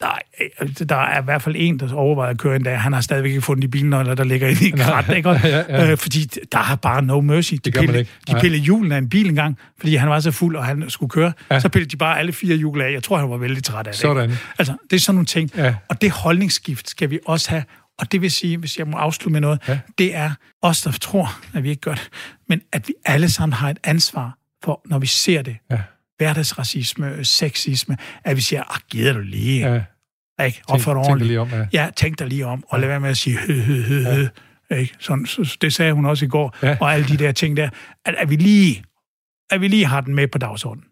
der, der er i hvert fald en, der overvejer at køre en dag. Han har stadigvæk ikke fundet de biler, der ligger inde i krat, ikke? [LAUGHS] ja, ja. Øh, fordi der er bare no mercy. De, pille, de pillede julen af en bil engang, fordi han var så fuld, og han skulle køre. Ja. Så pillede de bare alle fire hjul af. Jeg tror, han var vældig træt af det. Sådan. Altså, det er sådan nogle ting. Ja. Og det holdningsskift skal vi også have. Og det vil sige, hvis jeg må afslutte med noget, ja. det er os, der tror, at vi ikke gør det, men at vi alle sammen har et ansvar for, når vi ser det. Ja hverdagsracisme, sexisme, at vi siger, ah, gider du lige? Ja. Ikke? Og tænk, tænk dig lige om, ja. Ja, tænk dig lige om, og lad være med at sige hø, hø, hø, hø. Ja. Ikke? Sådan, så, det sagde hun også i går, ja. og alle de der ting der, at, at, vi lige, at vi lige har den med på dagsordenen.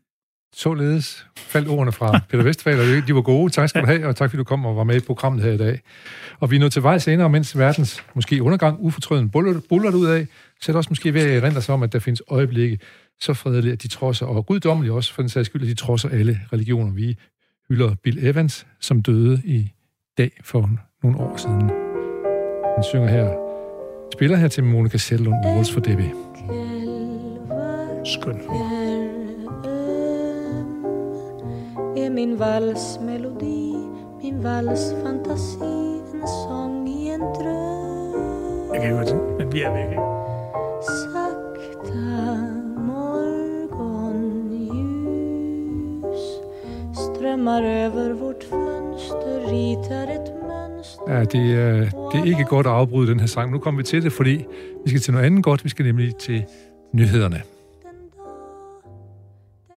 Således faldt ordene fra [LAUGHS] Peter Vestfald, de var gode. Tak skal du have, og tak fordi du kom og var med i programmet her i dag. Og vi er nået til vej senere, mens verdens måske undergang ufortrøden buller, buller ud af, så er det også måske ved at erindre sig om, at der findes øjeblikke, så fredelige, at de trodser, og guddommelige også, for den sags skyld, at de trodser alle religioner. Vi hylder Bill Evans, som døde i dag for nogle år siden. Han synger her, spiller her til Monika Sjællund, Walls for Debbie. Skøn. är min valsmelodi, min valsfantasi, en sång i en dröm. Jeg kan høre det, men vi er væk, ikke? Sakta strömmar över vårt fönster, ritar ett mönster. Ja, det er, det er ikke godt at afbryde den her sang. Nu kommer vi til det, fordi vi skal til noget andet godt. Vi skal nemlig til nyhederne.